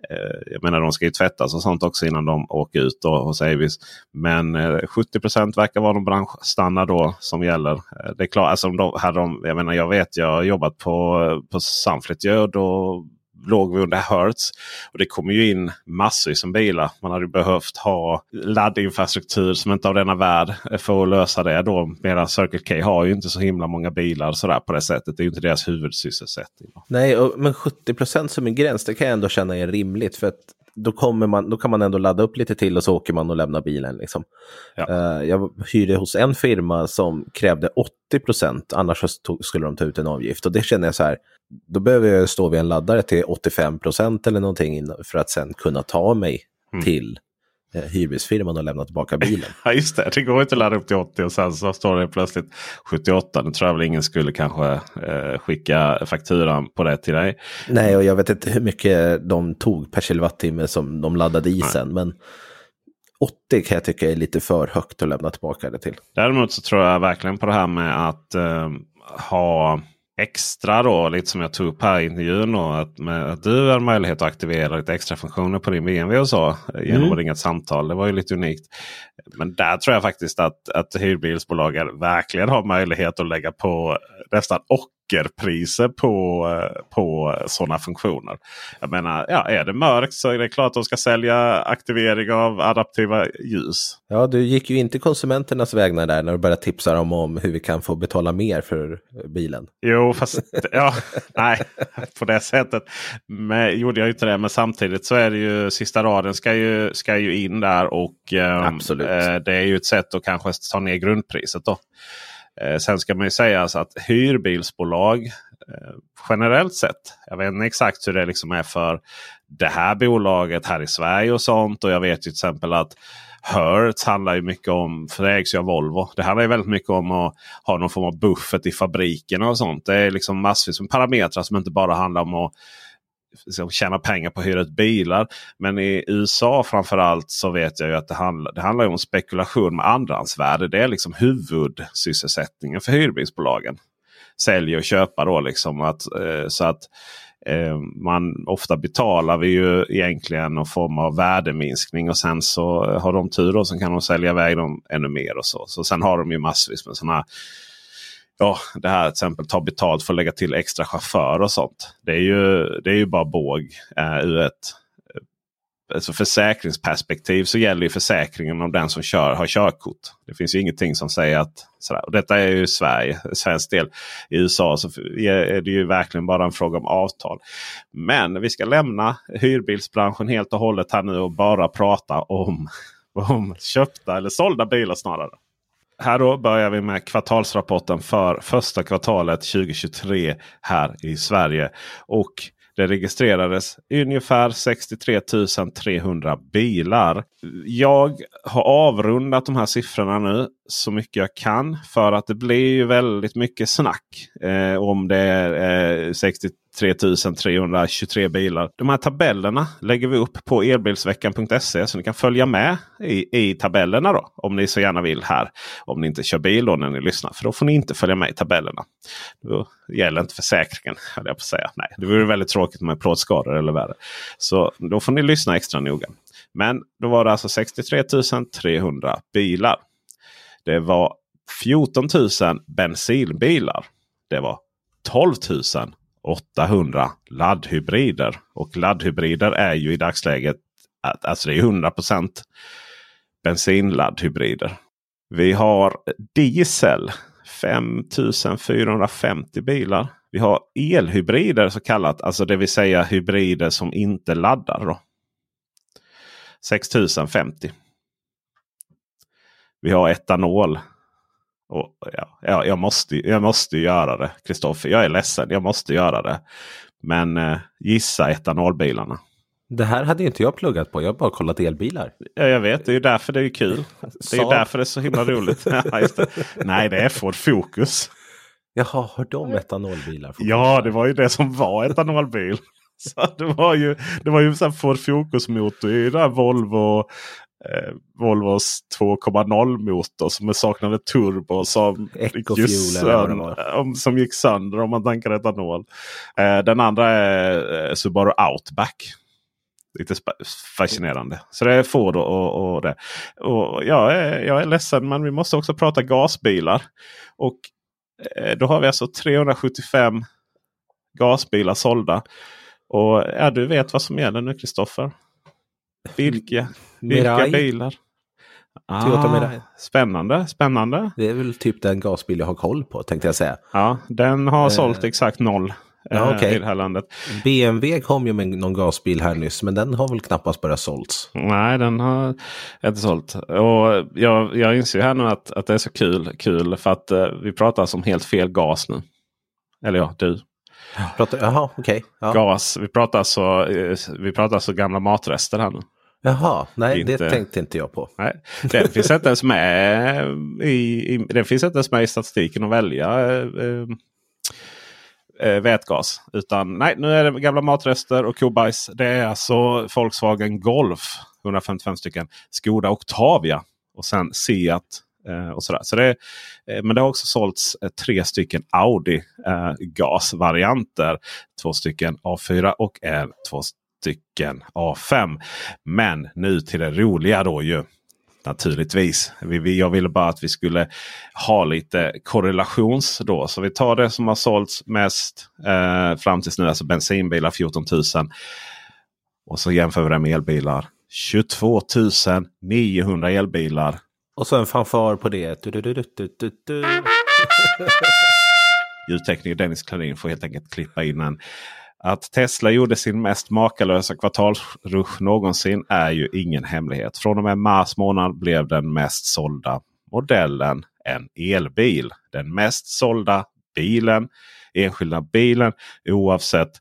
Eh, jag menar de ska ju tvättas och sånt också innan de åker ut då, hos Avis. Men eh, 70 verkar vara de branschstandard då som gäller. Eh, det är klart, alltså, de, här de, jag menar jag vet jag har jobbat på, på Sunflit. Då låg vi under Hertz. Och det kommer ju in massor som bilar. Man hade behövt ha laddinfrastruktur som inte av denna värld för att lösa det. Då. Medan Circle K har ju inte så himla många bilar sådär på det sättet. Det är ju inte deras huvudsysselsättning. Nej, och, men 70 procent som en gräns det kan jag ändå känna är rimligt. För att då, kommer man, då kan man ändå ladda upp lite till och så åker man och lämnar bilen. Liksom. Ja. Uh, jag hyrde hos en firma som krävde 80 procent, annars skulle de ta ut en avgift. Och det känner jag så här, då behöver jag stå vid en laddare till 85 procent eller någonting för att sen kunna ta mig mm. till eh, hyrbilsfirman och lämna tillbaka bilen. ja just det, det går inte att ladda upp till 80 och sen så står det plötsligt 78. Nu tror jag väl ingen skulle kanske eh, skicka fakturan på det till dig. Nej, och jag vet inte hur mycket de tog per kilowattimme som de laddade i sen. Men 80 kan jag tycka är lite för högt att lämna tillbaka det till. Däremot så tror jag verkligen på det här med att eh, ha extra då, lite som jag tog upp här i intervjun. Då, att, med, att du har möjlighet att aktivera lite extra funktioner på din BMW och så. Genom mm. att ringa ett samtal. Det var ju lite unikt. Men där tror jag faktiskt att, att hyrbilsbolagen verkligen har möjlighet att lägga på nästan ockerpriser på, på sådana funktioner. Jag menar, ja, är det mörkt så är det klart att de ska sälja aktivering av adaptiva ljus. Ja, du gick ju inte konsumenternas vägnar där när du började tipsa dem om hur vi kan få betala mer för bilen. Jo, fast ja, nej, på det sättet men, gjorde jag inte det. Men samtidigt så är det ju sista raden ska ju, ska ju in där och eh, Absolut. Eh, det är ju ett sätt att kanske ta ner grundpriset. då. Eh, sen ska man ju säga alltså att hyrbilsbolag eh, generellt sett. Jag vet inte exakt hur det liksom är för det här bolaget här i Sverige och sånt. Och jag vet ju till exempel att Hertz handlar ju mycket om, för det ägs ju av Volvo. Det handlar ju väldigt mycket om att ha någon form av buffert i fabrikerna och sånt. Det är liksom massvis med parametrar som inte bara handlar om att liksom, tjäna pengar på att hyra ut bilar. Men i USA framförallt så vet jag ju att det handlar, det handlar om spekulation med andrahandsvärde. Det är liksom huvudsysselsättningen för hyrbilsbolagen. Sälja och köpa då liksom. Att, eh, så att eh, man ofta betalar vi ju egentligen någon form av värdeminskning. Och sen så har de tur och så kan de sälja iväg dem ännu mer. och så. Så sen har de ju massvis med sådana ja, det här till exempel ta betalt för att lägga till extra chaufför och sånt. Det är ju, det är ju bara båg eh, ur ett eh, alltså försäkringsperspektiv så gäller ju försäkringen om den som kör har körkort. Det finns ju ingenting som säger att sådär. Och detta är ju Sverige, svensk del. I USA så är det ju verkligen bara en fråga om avtal. Men vi ska lämna hyrbilsbranschen helt och hållet här nu och bara prata om, om köpta eller sålda bilar snarare. Här då börjar vi med kvartalsrapporten för första kvartalet 2023 här i Sverige. Och det registrerades ungefär 63 300 bilar. Jag har avrundat de här siffrorna nu så mycket jag kan. För att det blir ju väldigt mycket snack. Eh, om det är eh, 63 63 323 bilar. De här tabellerna lägger vi upp på elbilsveckan.se så ni kan följa med i, i tabellerna då. Om ni så gärna vill här. Om ni inte kör bil då när ni lyssnar. För då får ni inte följa med i tabellerna. Då gäller inte försäkringen. jag på att säga. Nej, det vore väldigt tråkigt med plåtskador eller värre. Så då får ni lyssna extra noga. Men då var det alltså 63 300 bilar. Det var 14 000 bensinbilar. Det var 12 800 laddhybrider. Och laddhybrider är ju i dagsläget alltså det är 100% bensinladdhybrider. Vi har diesel 5450 bilar. Vi har elhybrider så kallat, alltså det vill säga hybrider som inte laddar. Då. 6050. Vi har etanol och, ja, ja, jag, måste, jag måste göra det. Kristoffer, jag är ledsen. Jag måste göra det. Men eh, gissa etanolbilarna. Det här hade inte jag pluggat på. Jag har bara kollat elbilar. Ja, jag vet. Det är ju därför det är kul. Det är därför det är så himla roligt. det. Nej, det är Ford Focus. Jaha, har de etanolbilar? Ja, det var ju det som var etanolbil. Så det var ju, det var ju en Ford Focus-motor i den Volvo eh, Volvos 2.0 motor som saknade turbo som, gick sönder, som gick sönder om man tankar etanol. Eh, den andra är eh, Subaru Outback. Lite fascinerande. Så det är Ford och, och, och det. Och jag, är, jag är ledsen men vi måste också prata gasbilar. Och eh, då har vi alltså 375 gasbilar sålda. Och ja, du vet vad som gäller nu Kristoffer. Vilka, vilka bilar? Ah, Mirai. Spännande, spännande. Det är väl typ den gasbil jag har koll på tänkte jag säga. Ja, den har eh. sålt exakt noll. Ja, okay. i det här landet. BMW kom ju med någon gasbil här nyss men den har väl knappast börjat sålts. Nej, den har inte sålt. Och jag, jag inser här nu att, att det är så kul, kul för att uh, vi pratar alltså om helt fel gas nu. Eller ja, du. Pratar, jaha, okay. Ja. Gas. Vi pratar, alltså, vi pratar alltså gamla matrester här nu. Jaha, nej inte, det tänkte inte jag på. Nej, den finns inte ens med i, i, den finns inte ens med i statistiken att välja eh, eh, vätgas. Utan nej, nu är det gamla matrester och kobajs. Det är alltså Volkswagen Golf 155 stycken. Skoda Octavia och sen Seat Eh, och sådär. Så det, eh, men det har också sålts eh, tre stycken Audi gasvarianter. Två stycken A4 och en, två stycken A5. Men nu till det roliga då ju. Naturligtvis. jag ville bara att vi skulle ha lite korrelations då. Så vi tar det som har sålts mest eh, fram tills nu. Alltså bensinbilar 14 000. Och så jämför vi det med elbilar. 22 900 elbilar och så en fanfar på det. Du, du, du, Ljudtekniker Dennis Klarin får helt enkelt klippa in en. Att Tesla gjorde sin mest makalösa kvartalsrush någonsin är ju ingen hemlighet. Från och med mars månad blev den mest sålda modellen en elbil. Den mest sålda bilen, enskilda bilen oavsett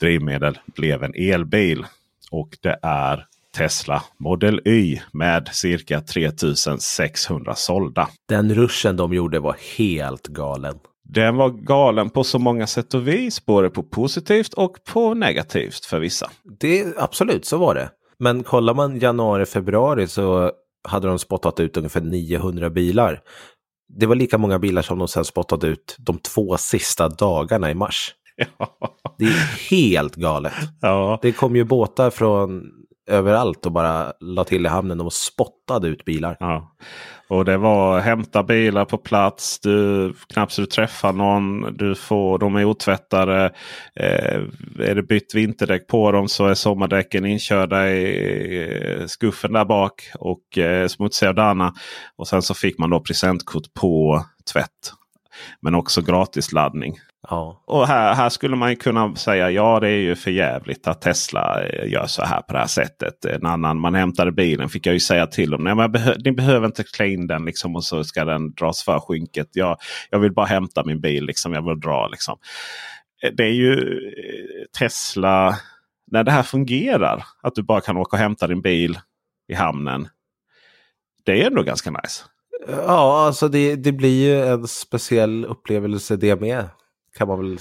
drivmedel blev en elbil. Och det är Tesla Model Y med cirka 3600 sålda. Den ruschen de gjorde var helt galen. Den var galen på så många sätt och vis. Både på positivt och på negativt för vissa. Det, absolut, så var det. Men kollar man januari, februari så hade de spottat ut ungefär 900 bilar. Det var lika många bilar som de sen spottade ut de två sista dagarna i mars. Ja. Det är helt galet. Ja. Det kom ju båtar från överallt och bara la till i hamnen och spottade ut bilar. Ja. Och det var hämta bilar på plats. Du, knappt så du träffar någon. Du får, de är otvättade. Eh, är det bytt vinterdäck på dem så är sommardäcken inkörda i eh, skuffen där bak. Och eh, smutsiga och dana. Och sen så fick man då presentkort på tvätt. Men också gratisladdning. Ja. Och här, här skulle man kunna säga ja det är ju för jävligt att Tesla eh, gör så här på det här sättet. En annan, man hämtade bilen fick jag ju säga till dem. Nej, men behö, ni behöver inte klä in den liksom, och så ska den dras för skynket. Jag, jag vill bara hämta min bil. Liksom, jag vill dra liksom. Eh, det är ju eh, Tesla. När det här fungerar. Att du bara kan åka och hämta din bil i hamnen. Det är ändå ganska nice. Ja, alltså det, det blir ju en speciell upplevelse det med kan man väl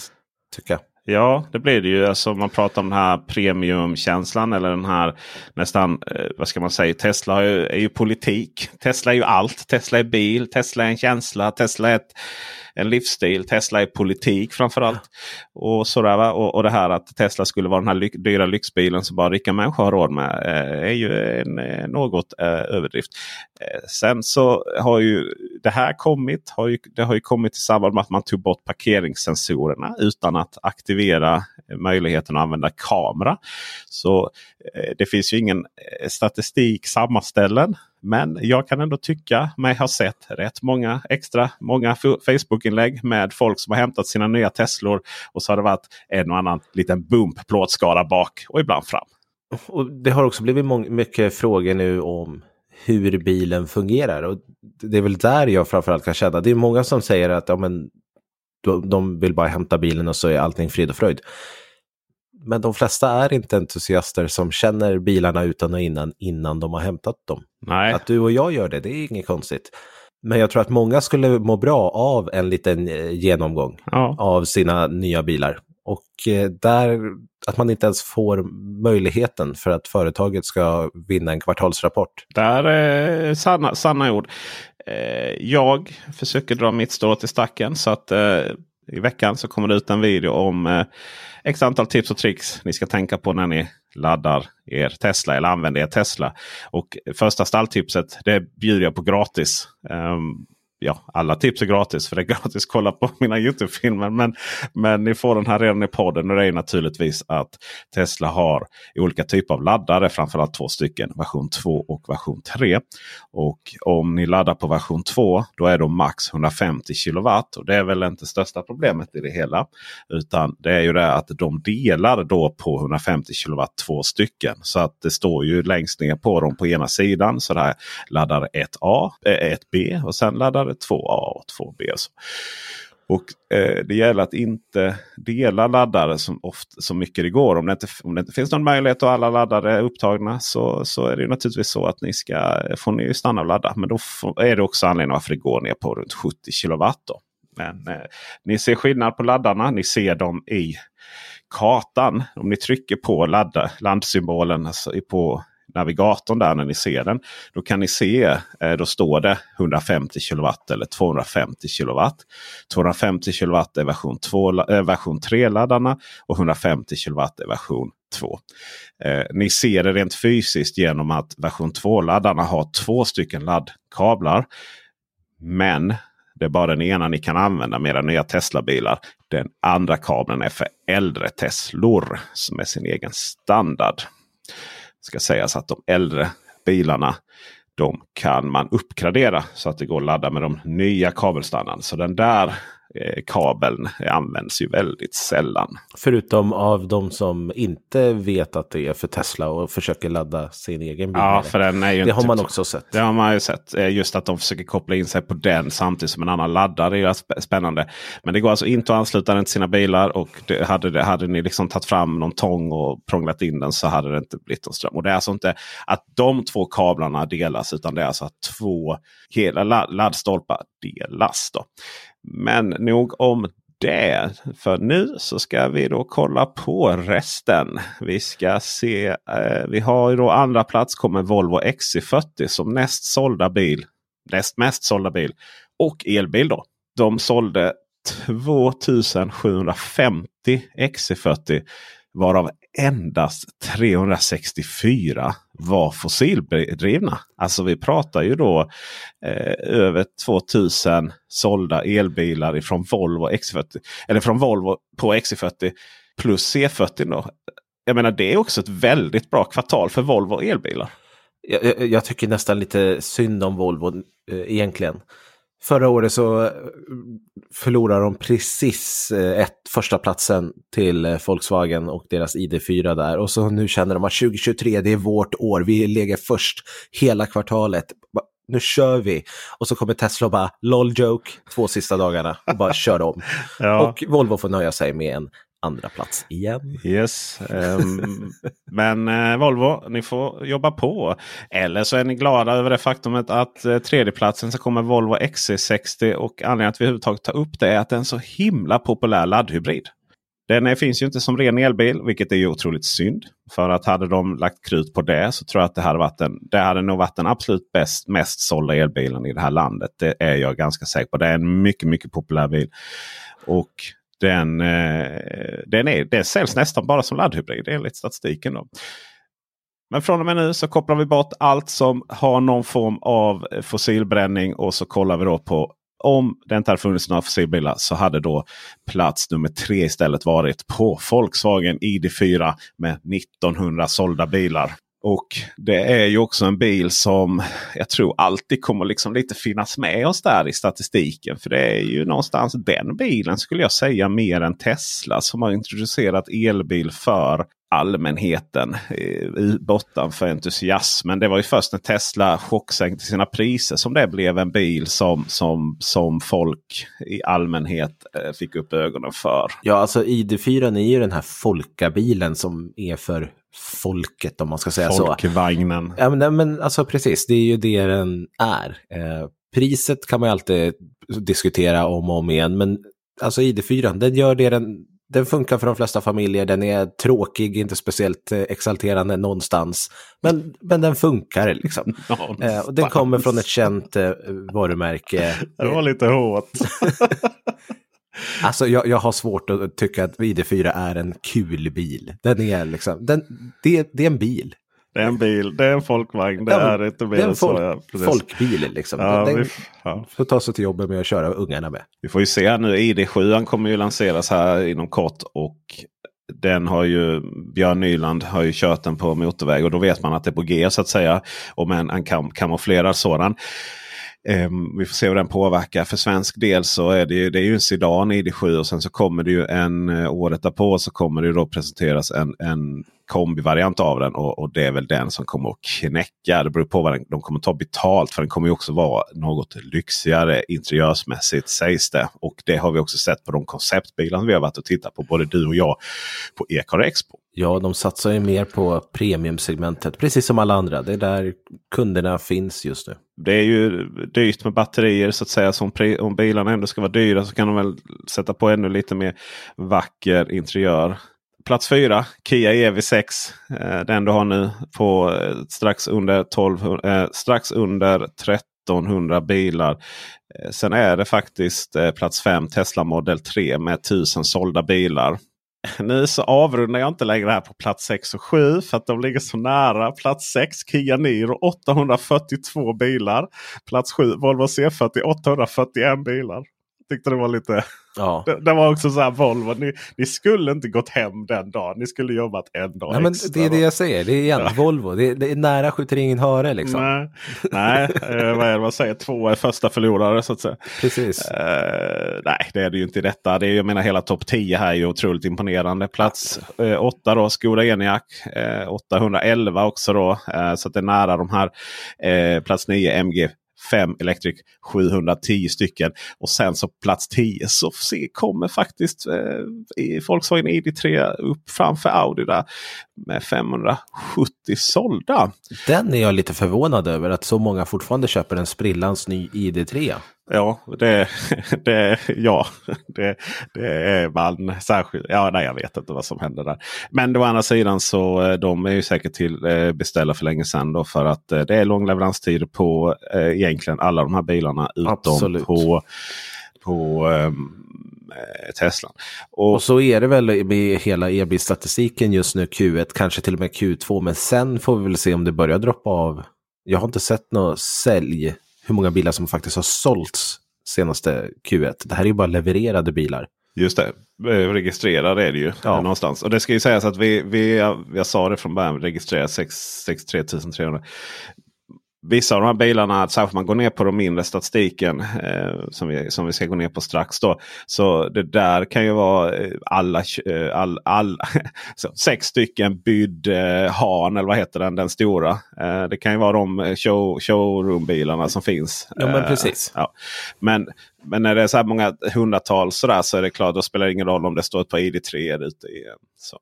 tycka. Ja, det blir det ju. Alltså, man pratar om den här premiumkänslan eller den här nästan, eh, vad ska man säga, Tesla är ju, är ju politik. Tesla är ju allt. Tesla är bil, Tesla är en känsla, Tesla är ett en livsstil. Tesla är politik framförallt. Och, sådär, va? Och, och det här att Tesla skulle vara den här ly dyra lyxbilen som bara rika människor har råd med eh, är ju en, eh, något eh, överdrift. Eh, sen så har ju det här kommit. Har ju, det har ju kommit i samband med att man tog bort parkeringssensorerna utan att aktivera möjligheten att använda kamera. Så eh, det finns ju ingen eh, statistik sammanställen men jag kan ändå tycka mig ha sett rätt många extra många Facebook-inlägg med folk som har hämtat sina nya Teslor. Och så har det varit en och annan liten bump plåtskada bak och ibland fram. Och Det har också blivit mycket frågor nu om hur bilen fungerar. Och Det är väl där jag framförallt kan känna. Det är många som säger att ja, men, de vill bara hämta bilen och så är allting frid och fröjd men de flesta är inte entusiaster som känner bilarna utan och innan, innan de har hämtat dem. Nej. Att du och jag gör det, det är inget konstigt. Men jag tror att många skulle må bra av en liten eh, genomgång ja. av sina nya bilar. Och eh, där, att man inte ens får möjligheten för att företaget ska vinna en kvartalsrapport. Där är sanna, sanna ord. Eh, jag försöker dra mitt strå till stacken så att i veckan så kommer det ut en video om eh, x antal tips och tricks ni ska tänka på när ni laddar er Tesla eller använder er Tesla. Och första stalltipset det bjuder jag på gratis. Um, ja, alla tips är gratis för det är gratis att kolla på mina Youtube-filmer. Men, men ni får den här redan i podden. Och det är naturligtvis att Tesla har olika typer av laddare. Framförallt två stycken. Version 2 och version 3. Och om ni laddar på version 2 då är de max 150 kilowatt. Och det är väl inte största problemet i det hela. Utan det är ju det att de delar då på 150 kilowatt två stycken. Så att det står ju längst ner på dem på ena sidan. Så där laddar 1A, 1B eh, och sen laddar 2A och 2B. Så. Och eh, Det gäller att inte dela laddare som oft, så mycket det går. Om det, inte, om det inte finns någon möjlighet och alla laddare är upptagna så, så är det naturligtvis så att ni ska, får ni stanna och ladda. Men då får, är det också anledningen varför det går ner på runt 70 kilowatt. Då. Men eh, ni ser skillnad på laddarna. Ni ser dem i kartan. Om ni trycker på ladda, landsymbolen alltså på navigatorn där när ni ser den. Då kan ni se, eh, då står det 150 kW eller 250 kW. 250 kW är version, 2, eh, version 3-laddarna och 150 kW är version 2. Eh, ni ser det rent fysiskt genom att version 2-laddarna har två stycken laddkablar. Men det är bara den ena ni kan använda med era nya Tesla-bilar. Den andra kabeln är för äldre Teslor som är sin egen standard ska sägas att de äldre bilarna de kan man uppgradera så att det går att ladda med de nya kabelstandarden. Så den där kabeln används ju väldigt sällan. Förutom av de som inte vet att det är för Tesla och försöker ladda sin egen bil. Ja, för den är ju det har man också sett. Det har man ju sett. Eh, just att de försöker koppla in sig på den samtidigt som en annan laddare. Det är spännande. Men det går alltså inte att ansluta den till sina bilar. Och det, hade, det, hade ni liksom tagit fram någon tång och prånglat in den så hade det inte blivit någon ström. Och det är alltså inte att de två kablarna delas utan det är alltså att två hela laddstolpar delas. Då. Men nog om det. För nu så ska vi då kolla på resten. Vi ska se. Eh, vi har ju då andra plats kommer Volvo XC40 som näst sålda bil. Näst mest sålda bil. Och elbil då. De sålde 2750 XC40 varav endast 364 var fossildrivna. Alltså vi pratar ju då eh, över 2000 sålda elbilar ifrån Volvo X40. Eller från Volvo på XC40 plus C40. Då. Jag menar det är också ett väldigt bra kvartal för Volvo elbilar. Jag, jag tycker nästan lite synd om Volvo eh, egentligen. Förra året så eh, förlorade de precis eh, ett första platsen till eh, Volkswagen och deras ID4 där. Och så nu känner de att 2023 det är vårt år. Vi lägger först hela kvartalet. Nu kör vi! Och så kommer Tesla och bara LOL joke två sista dagarna och bara kör om. ja. Och Volvo får nöja sig med en andra plats igen. Yes, um, men eh, Volvo, ni får jobba på. Eller så är ni glada över det faktumet att eh, tredjeplatsen så kommer Volvo XC60 och anledningen att vi överhuvudtaget tar upp det är att det är en så himla populär laddhybrid. Den är, finns ju inte som ren elbil, vilket är ju otroligt synd. För att hade de lagt krut på det så tror jag att det hade, varit en, det hade nog varit den absolut bäst, mest sålda elbilen i det här landet. Det är jag ganska säker på. Det är en mycket, mycket populär bil. Och den, eh, den är, det säljs nästan bara som laddhybrid enligt statistiken. Då. Men från och med nu så kopplar vi bort allt som har någon form av fossilbränning och så kollar vi då på om det inte hade funnits några fossilbilar så hade då plats nummer tre istället varit på Volkswagen ID4 med 1900 sålda bilar. Och det är ju också en bil som jag tror alltid kommer liksom lite finnas med oss där i statistiken. För det är ju någonstans den bilen skulle jag säga mer än Tesla som har introducerat elbil för allmänheten eh, bortom för entusiasmen. Det var ju först när Tesla chocksänkte sina priser som det blev en bil som, som, som folk i allmänhet eh, fick upp ögonen för. Ja, alltså ID4 är ju den här folkabilen som är för folket om man ska säga Folkvagnen. så. Folkvagnen. Ja, men, men alltså precis, det är ju det den är. Eh, priset kan man ju alltid diskutera om och om igen, men alltså ID4, den gör det den den funkar för de flesta familjer, den är tråkig, inte speciellt eh, exalterande någonstans. Men, men den funkar liksom. Eh, och den kommer från ett känt eh, varumärke. Det var lite hårt. alltså jag, jag har svårt att tycka att ID4 är en kul bil. Den är liksom, den, det, det är en bil. Det är en bil, det är en folkvagn, det ja, är inte mer än så. Ja, folkbil liksom. Ja, den, vi, ja. får ta sig till jobbet med att köra ungarna med. Vi får ju se nu, ID7 kommer ju lanseras här inom kort. Och den har ju Björn Nyland har ju kört den på motorväg och då vet man att det är på G så att säga. Om en, en kam kamouflerad sådan. Um, vi får se hur den påverkar. För svensk del så är det ju, det är ju en Sedan ID7 och sen så kommer det ju en eh, året därpå så kommer det då presenteras en, en kombivariant av den och, och, det är väl den som kommer att knäcka. Det beror på vad den, de kommer ta betalt för den kommer ju också vara något lyxigare interiörsmässigt sägs det. Och det har vi också sett på de konceptbilar vi har varit och tittat på både du och jag på Ecar Expo. Ja, de satsar ju mer på premiumsegmentet, precis som alla andra. Det är där kunderna finns just nu. Det är ju dyrt med batterier så att säga. Så om, om bilarna ändå ska vara dyra så kan de väl sätta på ännu lite mer vacker interiör. Plats 4, Kia EV6. Eh, den du har nu på eh, strax under 12, eh, strax under 1300 bilar. Eh, sen är det faktiskt eh, plats 5 Tesla Model 3 med 1000 sålda bilar. Nu så avrundar jag inte längre här på plats 6 och 7 för att de ligger så nära. Plats 6 Kia Niro 842 bilar. Plats 7 Volvo C40 841 bilar tyckte det var lite... Ja. Det, det, var också så här Volvo. Ni, ni, skulle inte gått hem den dagen. Ni skulle jobbat en dag Nej, extra. Men det är det jag säger. Det är igen ja. Volvo. Det är, det är nära skjuter ingen höre liksom. Nej, nej eh, vad är det man säger? Två är första förlorare så att säga. Precis. Uh, nej, det är det ju inte i detta. Det är, jag menar hela topp 10 här är ju otroligt imponerande. Plats 8 uh, då, Skoda Enyaq. Uh, 811 också då. Så att det är nära de här. plats 9 MG 5 Electric 710 stycken. Och sen så plats 10 så se, kommer faktiskt eh, Volkswagen ID3 upp framför Audi där med 570 sålda. Den är jag lite förvånad över att så många fortfarande köper en sprillans ny ID3. Ja, det, det, ja, det, det är man särskilt. Ja, nej, jag vet inte vad som händer där. Men å andra sidan så eh, de är ju säkert till eh, beställda för länge sedan. Då, för att eh, det är lång leveranstid på egentligen alla de här bilarna. Utom Absolut. på, på um, Teslan. Och, och, så är det väl med hela e-bilstatistiken just nu Q1, kanske till och med Q2. Men sen får vi väl se om det börjar droppa av. Jag har inte sett något sälj hur många bilar som faktiskt har sålts senaste Q1. Det här är ju bara levererade bilar. Just det, eh, registrerade är det ju ja. någonstans. Och det ska ju sägas att vi, vi jag sa det från början, registrerat 63 300 vissa av de här bilarna, särskilt om man går ner på de mindre statistiken eh, som, vi, som vi ska gå ner på strax. Då, så det där kan ju vara eh, alla, eh, all, all, sex stycken bydd eh, Han eller vad heter den, den stora. Eh, det kan ju vara de eh, show, showroombilarna som finns. Ja men precis. Ja. Men, men när det är så här många hundratals så, där, så är det klart, då spelar det ingen roll om det står ett par ID3 ute i. Så.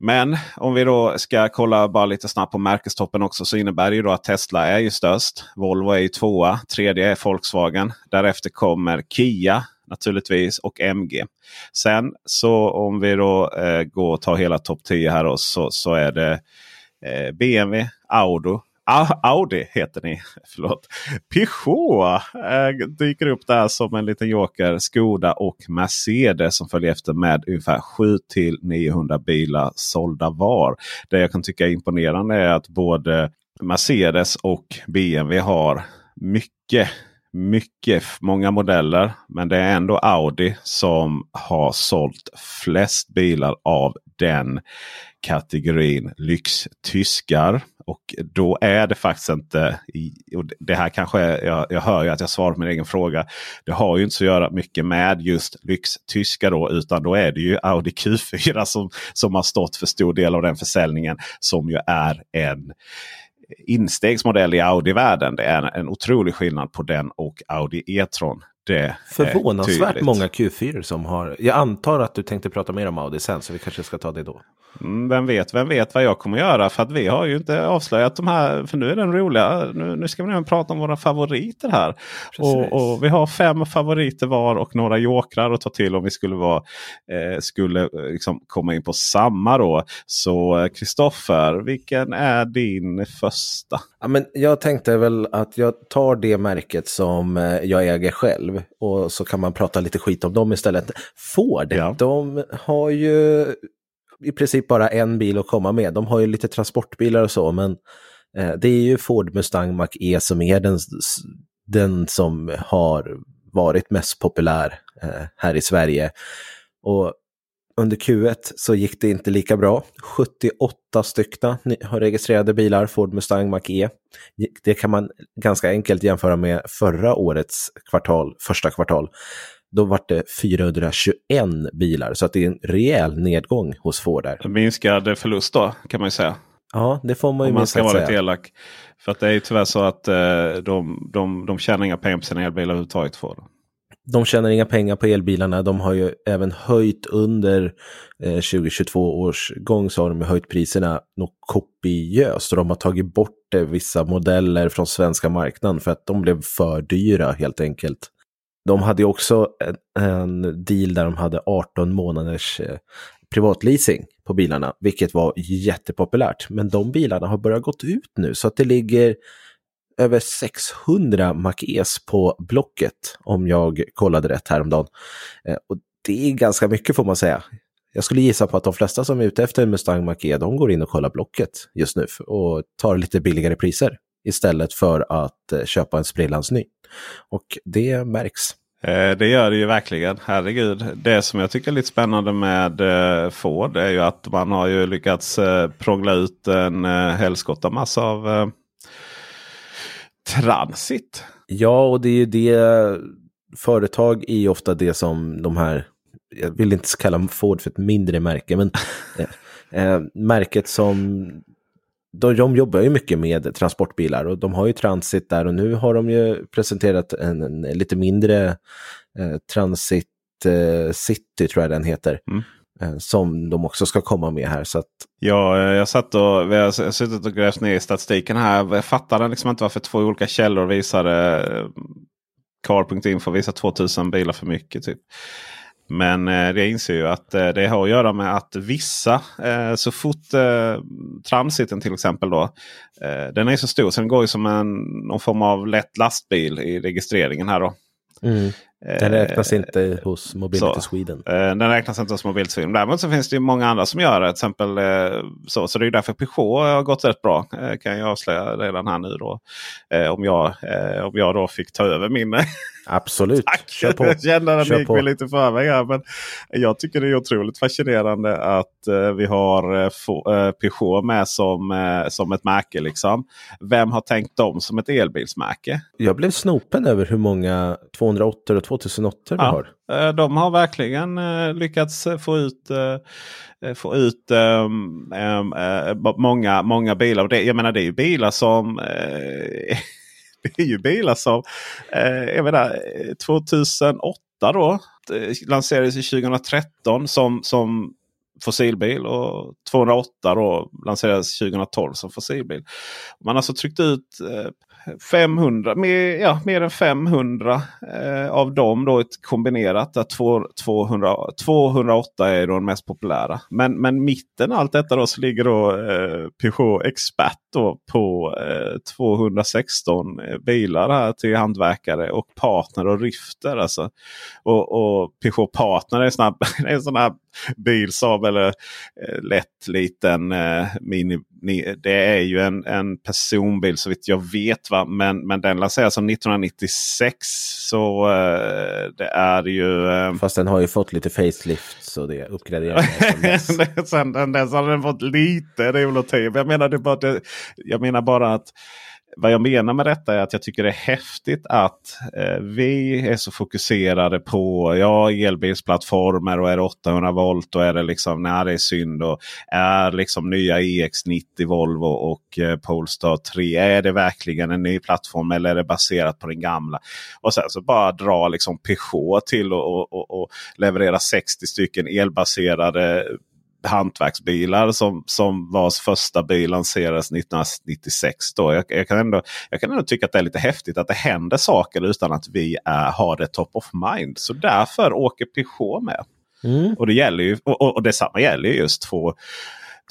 Men om vi då ska kolla bara lite snabbt på märkestoppen också så innebär det ju då att Tesla är ju störst. Volvo är ju tvåa. Tredje är Volkswagen. Därefter kommer Kia naturligtvis och MG. Sen så om vi då eh, går och tar hela topp 10 här då, så, så är det eh, BMW, Audi, Audi heter ni. Förlåt. Peugeot äh, dyker upp där som en liten joker. Skoda och Mercedes som följer efter med ungefär 7 900 bilar sålda var. Det jag kan tycka är imponerande är att både Mercedes och BMW har mycket mycket, många modeller. Men det är ändå Audi som har sålt flest bilar av den kategorin lyxtyskar. Och då är det faktiskt inte, och det här kanske jag, jag hör ju att jag svarar på min egen fråga. Det har ju inte så att göra mycket med just lyxtyskar då. Utan då är det ju Audi Q4 som, som har stått för stor del av den försäljningen. Som ju är en instegsmodell i Audi-världen. Det är en otrolig skillnad på den och Audi E-tron. Det Förvånansvärt många Q4 som har. Jag antar att du tänkte prata mer om Audi sen så vi kanske ska ta det då. Mm, vem vet, vem vet vad jag kommer göra? För att vi har ju inte avslöjat de här. För nu är den roliga. Nu, nu ska vi prata om våra favoriter här. Och, och, vi har fem favoriter var och några jokrar att ta till om vi skulle, vara, eh, skulle eh, liksom komma in på samma då. Så Kristoffer, vilken är din första? Ja, men jag tänkte väl att jag tar det märket som eh, jag äger själv. Och så kan man prata lite skit om dem istället. Ford, ja. de har ju i princip bara en bil att komma med. De har ju lite transportbilar och så, men eh, det är ju Ford Mustang Mach-E som är den, den som har varit mest populär eh, här i Sverige. Och under Q1 så gick det inte lika bra. 78 stycken har registrerade bilar, Ford Mustang Mach-E. Det kan man ganska enkelt jämföra med förra årets kvartal, första kvartal då var det 421 bilar. Så att det är en rejäl nedgång hos Ford där. Minskad förlust då kan man ju säga. Ja, det får man ju Om man ska vara lite elak. För att det är ju tyvärr så att eh, de, de, de tjänar inga pengar på sina elbilar överhuvudtaget. För De tjänar inga pengar på elbilarna. De har ju även höjt under eh, 2022 års gång så har de höjt priserna något kopiöst. Och de har tagit bort eh, vissa modeller från svenska marknaden för att de blev för dyra helt enkelt. De hade också en, en deal där de hade 18 månaders eh, privatleasing på bilarna, vilket var jättepopulärt. Men de bilarna har börjat gått ut nu så att det ligger över 600 Mac-Es på Blocket om jag kollade rätt häromdagen. Eh, och det är ganska mycket får man säga. Jag skulle gissa på att de flesta som är ute efter en Mustang Mach-E, de går in och kollar Blocket just nu och tar lite billigare priser istället för att eh, köpa en sprillans ny. Och det märks. Eh, det gör det ju verkligen. Herregud. Det som jag tycker är lite spännande med eh, Ford är ju att man har ju lyckats prångla ut en helskotta massa av transit. Ja, och det är ju det. Företag är ju ofta det som de här, jag vill inte kalla Ford för ett mindre märke, men eh, märket som de, de jobbar ju mycket med transportbilar och de har ju Transit där och nu har de ju presenterat en, en lite mindre eh, Transit eh, City tror jag den heter. Mm. Eh, som de också ska komma med här. Så att... Ja, jag satt och, vi har suttit och grävt ner i statistiken här. Jag fattade liksom inte varför två olika källor visade eh, Car.info visar 2000 bilar för mycket. Typ. Men eh, jag inser ju att eh, det har att göra med att vissa, eh, så fort eh, transiten till exempel då. Eh, den är så stor så den går ju som en någon form av lätt lastbil i registreringen här då. Mm. Den räknas inte hos Mobility så, Sweden. Den räknas inte hos Mobility Sweden. Däremot så finns det ju många andra som gör det. Till exempel, så, så det är därför Peugeot har gått rätt bra. Kan jag avslöja redan här nu då. Om jag, om jag då fick ta över min Absolut. Tack! Kör på. Jag känner att ni gick mig lite förväg här. Men jag tycker det är otroligt fascinerande att vi har Peugeot med som, som ett märke. Liksom. Vem har tänkt dem som ett elbilsmärke? Jag blev snopen över hur många 208 och 2008 ja, vi har. De har verkligen lyckats få ut, få ut um, um, många, många bilar. Och det, jag menar det är ju bilar som det är ju bilar som eh, jag menar, 2008 då lanserades i 2013 som, som fossilbil och 208 då lanserades 2012 som fossilbil. Man har alltså tryckt ut eh, 500, mer, ja, mer än 500 eh, av dem då ett kombinerat. Där 200, 208 är då den mest populära. Men, men mitten allt detta då så ligger då eh, Peugeot Expert då på eh, 216 eh, bilar här till hantverkare och partner och Rifter. Alltså. Och, och Peugeot Partner är, snabb, är en sån här bil Saab eller eh, lätt liten eh, mini. Ni, det är ju en, en personbil så vitt jag vet. Va? Men, men den lanserades som 1996. Så eh, det är ju... Eh, Fast den har ju fått lite facelift så det är uppgraderat. Sen den dess har den fått lite revolutiv. Jag menar, det bara, det, jag menar bara att vad jag menar med detta är att jag tycker det är häftigt att eh, vi är så fokuserade på ja, elbilsplattformar och är det 800 volt och är det liksom när det är synd. Och är liksom nya EX90 Volvo och eh, Polestar 3. Är det verkligen en ny plattform eller är det baserat på den gamla? Och sen så bara dra liksom Peugeot till och, och, och leverera 60 stycken elbaserade hantverksbilar som, som vars första bil lanserades 1996. Då. Jag, jag, kan ändå, jag kan ändå tycka att det är lite häftigt att det händer saker utan att vi är, har det top of mind. Så därför åker Peugeot med. Mm. Och det gäller ju, och, och, och detsamma gäller just två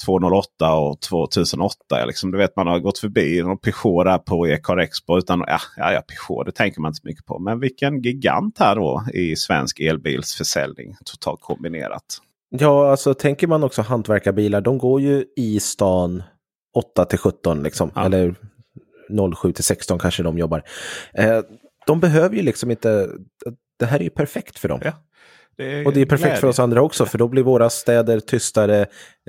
208 och 2008. Liksom, du vet man har gått förbi en Peugeot där på Ecar Expo. Utan, ja, ja, ja, Peugeot, det tänker man inte så mycket på. Men vilken gigant här då i svensk elbilsförsäljning totalt kombinerat. Ja, alltså tänker man också hantverkarbilar, de går ju i stan 8 till 17 liksom. Ja. Eller 07 till 16 kanske de jobbar. Eh, de behöver ju liksom inte, det här är ju perfekt för dem. Ja. Det och det är perfekt glädje. för oss andra också, för då blir våra städer tystare,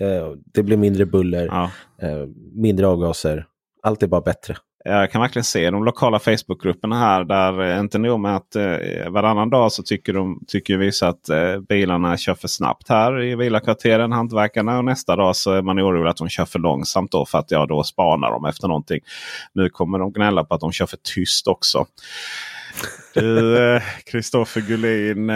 eh, det blir mindre buller, ja. eh, mindre avgaser. Allt är bara bättre. Jag kan verkligen se de lokala Facebookgrupperna här. Där eh, inte nog med att eh, varannan dag så tycker, de, tycker vissa att eh, bilarna kör för snabbt här i villakvarteren, hantverkarna. Och nästa dag så är man orolig att de kör för långsamt då för att ja, då spanar de efter någonting. Nu kommer de gnälla på att de kör för tyst också. Du, Kristoffer Gullin, eh,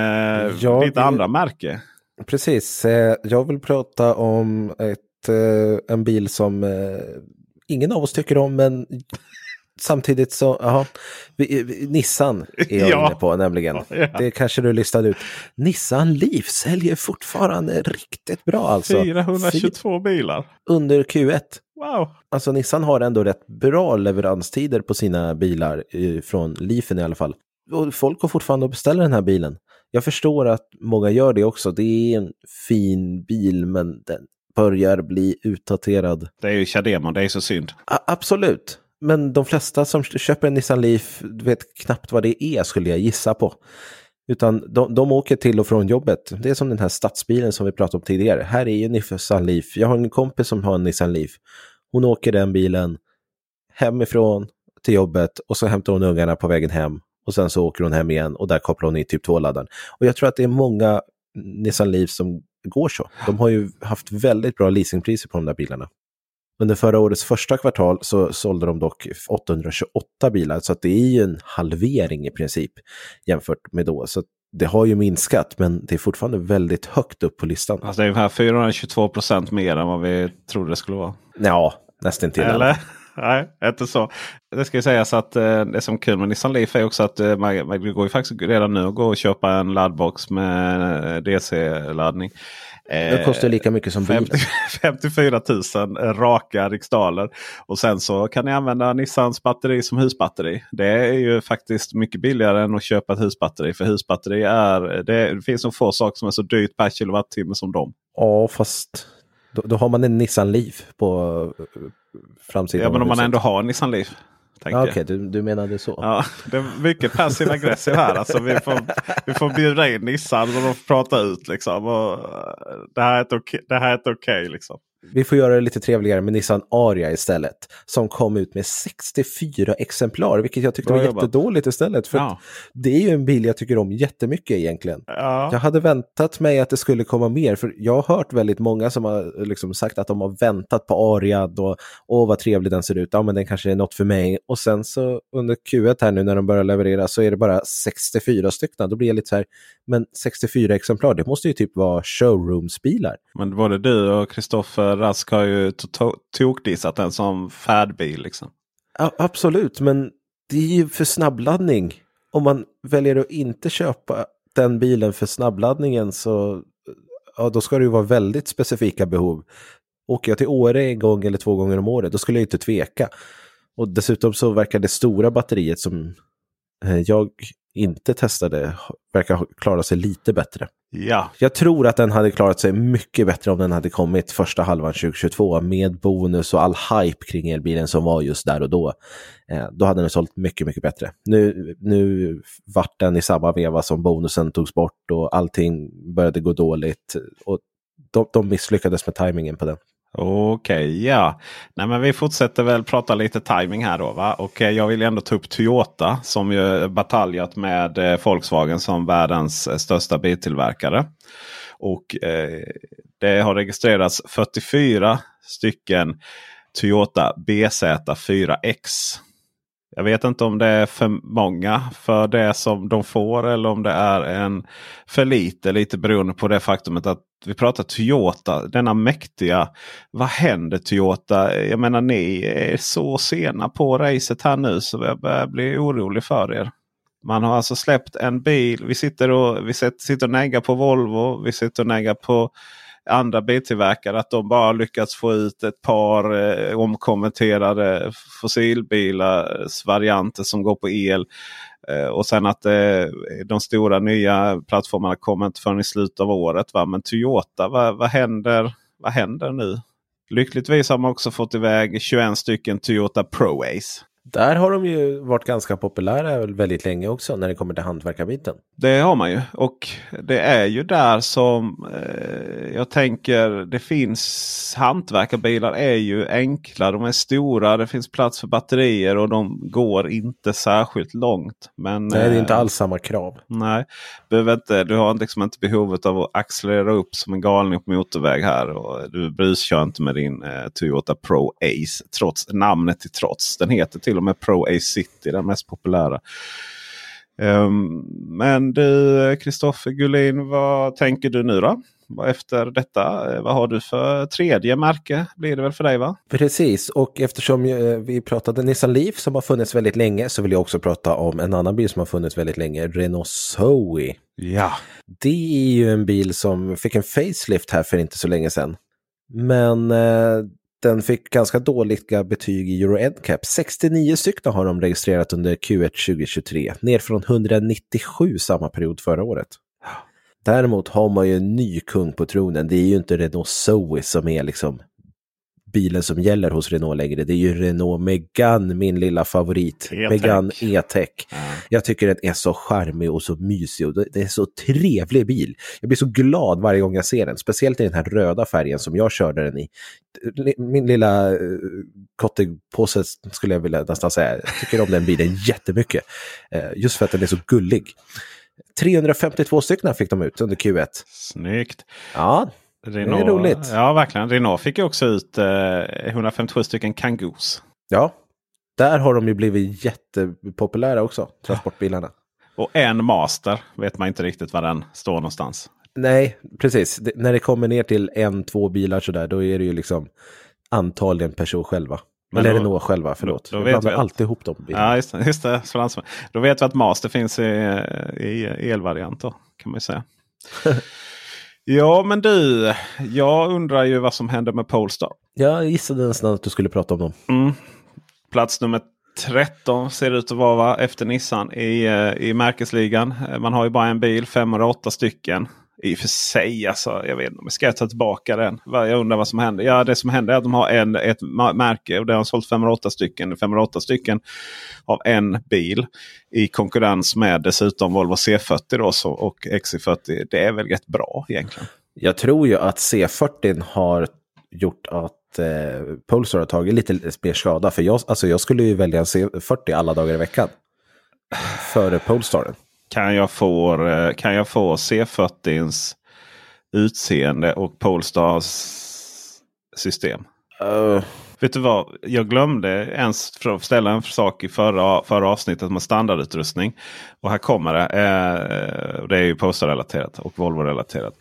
jag, ditt andra märke. Precis, eh, jag vill prata om ett, eh, en bil som ingen av oss tycker om, men samtidigt så, ja, Nissan är jag ja. inne på nämligen. Ja. Det kanske du listade ut. Nissan Leaf säljer fortfarande riktigt bra alltså. 422 bilar. Under Q1. Wow! Alltså Nissan har ändå rätt bra leveranstider på sina bilar, från Leafen i alla fall. Och folk går fortfarande och beställer den här bilen. Jag förstår att många gör det också. Det är en fin bil, men den börjar bli utdaterad. Det är ju Chademon, det är så synd. A absolut. Men de flesta som köper en Nissan Leaf vet knappt vad det är skulle jag gissa på. Utan de, de åker till och från jobbet. Det är som den här stadsbilen som vi pratade om tidigare. Här är ju Nissan Leaf. Jag har en kompis som har en Nissan Leaf. Hon åker den bilen hemifrån till jobbet och så hämtar hon ungarna på vägen hem. Och sen så åker hon hem igen och där kopplar hon i typ 2-laddaren. Och jag tror att det är många Nissan Leaf som går så. De har ju haft väldigt bra leasingpriser på de där bilarna. Under förra årets första kvartal så sålde de dock 828 bilar, så det är ju en halvering i princip jämfört med då. Så det har ju minskat, men det är fortfarande väldigt högt upp på listan. Alltså det är här 422 procent mer än vad vi trodde det skulle vara. Ja, nästan till. Eller? Nej, inte så. Det ska ju sägas att eh, det som är kul med Nissan Leaf är också att eh, man, man går ju faktiskt redan nu att gå och köpa en laddbox med DC-laddning. Det kostar lika mycket som bilen. 54 000 raka riksdaler. Och sen så kan ni använda Nissans batteri som husbatteri. Det är ju faktiskt mycket billigare än att köpa ett husbatteri. För husbatteri är, det, det finns nog få saker som är så dyrt per kilowattimme som dem. Ja, fast då, då har man en Nissan Leaf på framsidan. Ja, men om man ändå har en Nissan Leaf. Okej, okay, du, du menade så. Ja, det är mycket passiv aggressiv här. Alltså, vi, får, vi får bjuda in Nissan och de får prata ut. Liksom. Och det här är ett okej. Okay, okay, liksom. Vi får göra det lite trevligare med Nissan Aria istället. Som kom ut med 64 exemplar, vilket jag tyckte Bra var jobbat. jättedåligt istället. För ja. Det är ju en bil jag tycker om jättemycket egentligen. Ja. Jag hade väntat mig att det skulle komma mer, för jag har hört väldigt många som har liksom sagt att de har väntat på Aria och åh vad trevlig den ser ut, ja men den kanske är något för mig. Och sen så under Q1 här nu när de börjar leverera så är det bara 64 stycken. Då blir jag lite så här, men 64 exemplar, det måste ju typ vara showroomsbilar. Men både du och Kristoffer Rask har ju tokdissat den som färdbil. Liksom. Ja, absolut, men Det är ju för snabbladdning. Om man väljer att inte köpa den bilen för snabbladdningen så ja, då ska det ju vara väldigt specifika behov. Åker jag till Åre en gång eller två gånger om året, då skulle jag inte tveka. Och dessutom så verkar det stora batteriet som eh, jag inte testade verkar klara sig lite bättre. Ja. Jag tror att den hade klarat sig mycket bättre om den hade kommit första halvan 2022 med bonus och all hype kring elbilen som var just där och då. Eh, då hade den sålt mycket, mycket bättre. Nu, nu vart den i samma veva som bonusen togs bort och allting började gå dåligt. Och de, de misslyckades med tajmingen på den. Okej, okay, ja. Nej, men vi fortsätter väl prata lite timing här då. Va? Och eh, jag vill ändå ta upp Toyota som ju bataljat med eh, Volkswagen som världens eh, största biltillverkare. Och eh, det har registrerats 44 stycken Toyota BZ4X. Jag vet inte om det är för många för det som de får eller om det är en för lite. Lite beroende på det faktumet att vi pratar Toyota, denna mäktiga. Vad händer Toyota? Jag menar ni är så sena på racet här nu så jag börjar bli orolig för er. Man har alltså släppt en bil. Vi sitter och, vi sitter och näggar på Volvo. Vi sitter och näggar på andra biltillverkare. Att de bara lyckats få ut ett par eh, omkommenterade fossilbilars varianter som går på el. Eh, och sen att eh, de stora nya plattformarna kommer inte förrän i slutet av året. Va? Men Toyota, vad, vad, händer, vad händer nu? Lyckligtvis har man också fått iväg 21 stycken Toyota Pro Ace. Där har de ju varit ganska populära väldigt länge också när det kommer till hantverkarbiten. Det har man ju och det är ju där som eh, jag tänker det finns hantverkarbilar är ju enkla. De är stora, det finns plats för batterier och de går inte särskilt långt. Men, nej, det är inte alls samma krav. Nej, behöver inte, du har liksom inte behovet av att accelerera upp som en galning på motorväg här. Och du bruskör inte med din eh, Toyota Pro Ace trots namnet till trots. Den heter till och med Pro Ace City, den mest populära. Um, men du Kristoffer Gullin, vad tänker du nu då? Efter detta, vad har du för tredje märke? Blir det väl för dig va? Precis, och eftersom eh, vi pratade Nissan Leaf som har funnits väldigt länge så vill jag också prata om en annan bil som har funnits väldigt länge, Renault Zoe. Ja. Det är ju en bil som fick en facelift här för inte så länge sedan. Men eh, den fick ganska dåliga betyg i Euro NCAP. 69 stycken har de registrerat under Q1 2023, ner från 197 samma period förra året. Däremot har man ju en ny kung på tronen. Det är ju inte Renault Zoe som är liksom bilen som gäller hos Renault längre. Det är ju Renault Megane, min lilla favorit. E Megane E-Tech. Ja. Jag tycker den är så charmig och så mysig och det är så trevlig bil. Jag blir så glad varje gång jag ser den, speciellt i den här röda färgen som jag körde den i. Min lilla eh, kottigpåse skulle jag vilja nästan säga. Jag tycker om den bilen jättemycket. Uh, just för att den är så gullig. 352 stycken fick de ut under Q1. Snyggt. Ja, Renault, det är roligt. Ja, verkligen. Renault fick ju också ut eh, 157 stycken Kangoos. Ja, där har de ju blivit jättepopulära också, transportbilarna. Och en Master vet man inte riktigt var den står någonstans. Nej, precis. Det, när det kommer ner till en, två bilar sådär, då är det ju liksom antagligen person själva. Men Eller Renault själva, förlåt. Då, då jag blandar alltid ihop dem. Ja, just det. Just det då vet vi att Master finns i, i elvariant då, kan man ju säga. Ja men du, jag undrar ju vad som händer med Polestar. Jag gissade nästan att du skulle prata om dem. Mm. Plats nummer 13 ser det ut att vara va? efter Nissan i, eh, i märkesligan. Man har ju bara en bil, 508 stycken. I och för sig, alltså, jag vet inte ska jag ta tillbaka den. Jag undrar vad som händer. Ja, det som händer är att de har en, ett märke och det har sålt 508 stycken. 508 stycken av en bil i konkurrens med dessutom Volvo C40 då, så, och XC40. Det är väl rätt bra egentligen. Jag tror ju att C40 har gjort att eh, Polestar har tagit lite mer skada. För jag, alltså jag skulle ju välja en C40 alla dagar i veckan. Före Polestaren. Kan jag få, eh, kan jag få C40s utseende och Polestars system? Uh. Vet du vad? Jag glömde ens ställa en sak i förra, förra avsnittet med standardutrustning. Och här kommer det. Eh, det är ju Polestar-relaterat och Volvo-relaterat.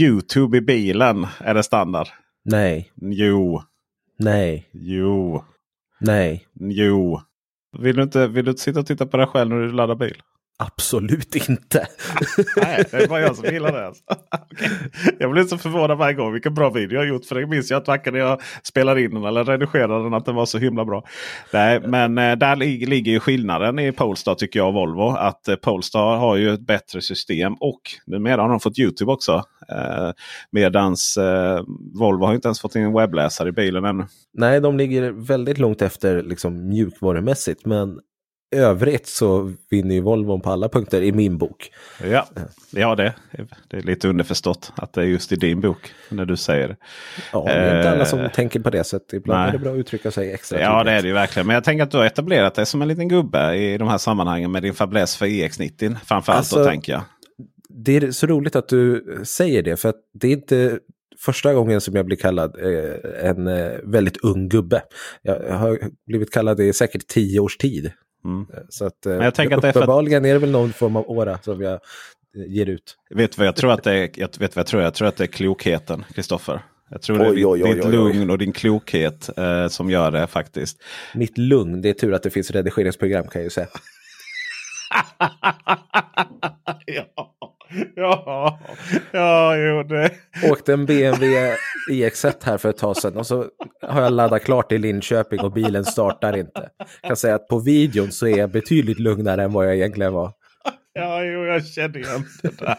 Youtube i bilen, är det standard? Nej. Jo. Nej. Jo. Nej. Jo. Vill du, inte, vill du inte sitta och titta på dig själv när du laddar bil? Absolut inte. Nej, det bara jag som gillar det. Alltså. okay. Jag blir så förvånad varje gång vilken bra video jag har gjort. För det minns jag att varken jag spelar in den eller redigerar den att den var så himla bra. Nej, men eh, där ligger ju skillnaden i Polestar tycker jag och Volvo. Att eh, Polestar har ju ett bättre system och numera har de fått Youtube också. Eh, medans eh, Volvo har inte ens fått in en webbläsare i bilen ännu. Nej, de ligger väldigt långt efter liksom, mjukvarumässigt. Men övrigt så vinner ju Volvo på alla punkter i min bok. Ja, ja det, det är lite underförstått att det är just i din bok när du säger det. Ja, det är inte alla som eh, tänker på det sättet. Ibland nej. är det bra att uttrycka sig extra Ja, det är det ju verkligen. Men jag tänker att du har etablerat dig som en liten gubbe i de här sammanhangen med din fäbless för EX90. Framförallt alltså, då tänker jag. Det är så roligt att du säger det. För att det är inte första gången som jag blir kallad eh, en eh, väldigt ung gubbe. Jag har blivit kallad det i säkert tio års tid. Mm. Eh, så att, Men jag tänker att uppenbarligen är, för... är det väl någon form av åra som jag eh, ger ut. Vet vad jag tror att det är? Jag vet vad jag tror? Jag tror att det är klokheten, Kristoffer. Jag tror oj, det är oj, oj, ditt lugn och din klokhet eh, som gör det faktiskt. Mitt lugn, det är tur att det finns redigeringsprogram kan jag ju säga. ja. Ja, ja jo det. Åkte en BMW iX1 här för ett tag sedan och så har jag laddat klart i Linköping och bilen startar inte. Jag kan säga att på videon så är jag betydligt lugnare än vad jag egentligen var. Ja, jo, jag känner igen det där.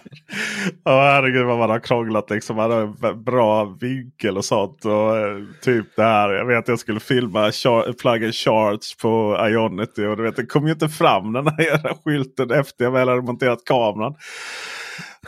Ja, herregud vad man har krånglat liksom. Man har en bra vinkel och sånt. Och eh, typ det här. Jag vet att jag skulle filma char plug and charge på Ionity. Och du vet, det kom ju inte fram den här skylten efter jag väl hade monterat kameran.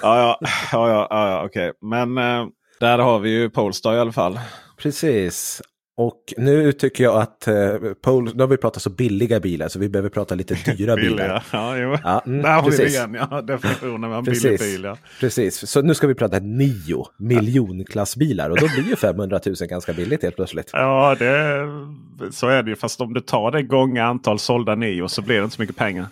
Ja, ja, ja, ja, okej. Okay. Men eh, där har vi ju Polestar i alla fall. Precis. Och nu tycker jag att eh, Pol, nu har vi pratat så billiga bilar så vi behöver prata lite dyra bilar. Ja, jo. Ja, mm, Där har vi det igen, ja. Definitionen av en billig bil. Ja. Precis, så nu ska vi prata nio miljonklassbilar och då blir ju 500 000 ganska billigt helt plötsligt. Ja, det, så är det ju. Fast om du tar det gånger antal sålda nio så blir det inte så mycket pengar.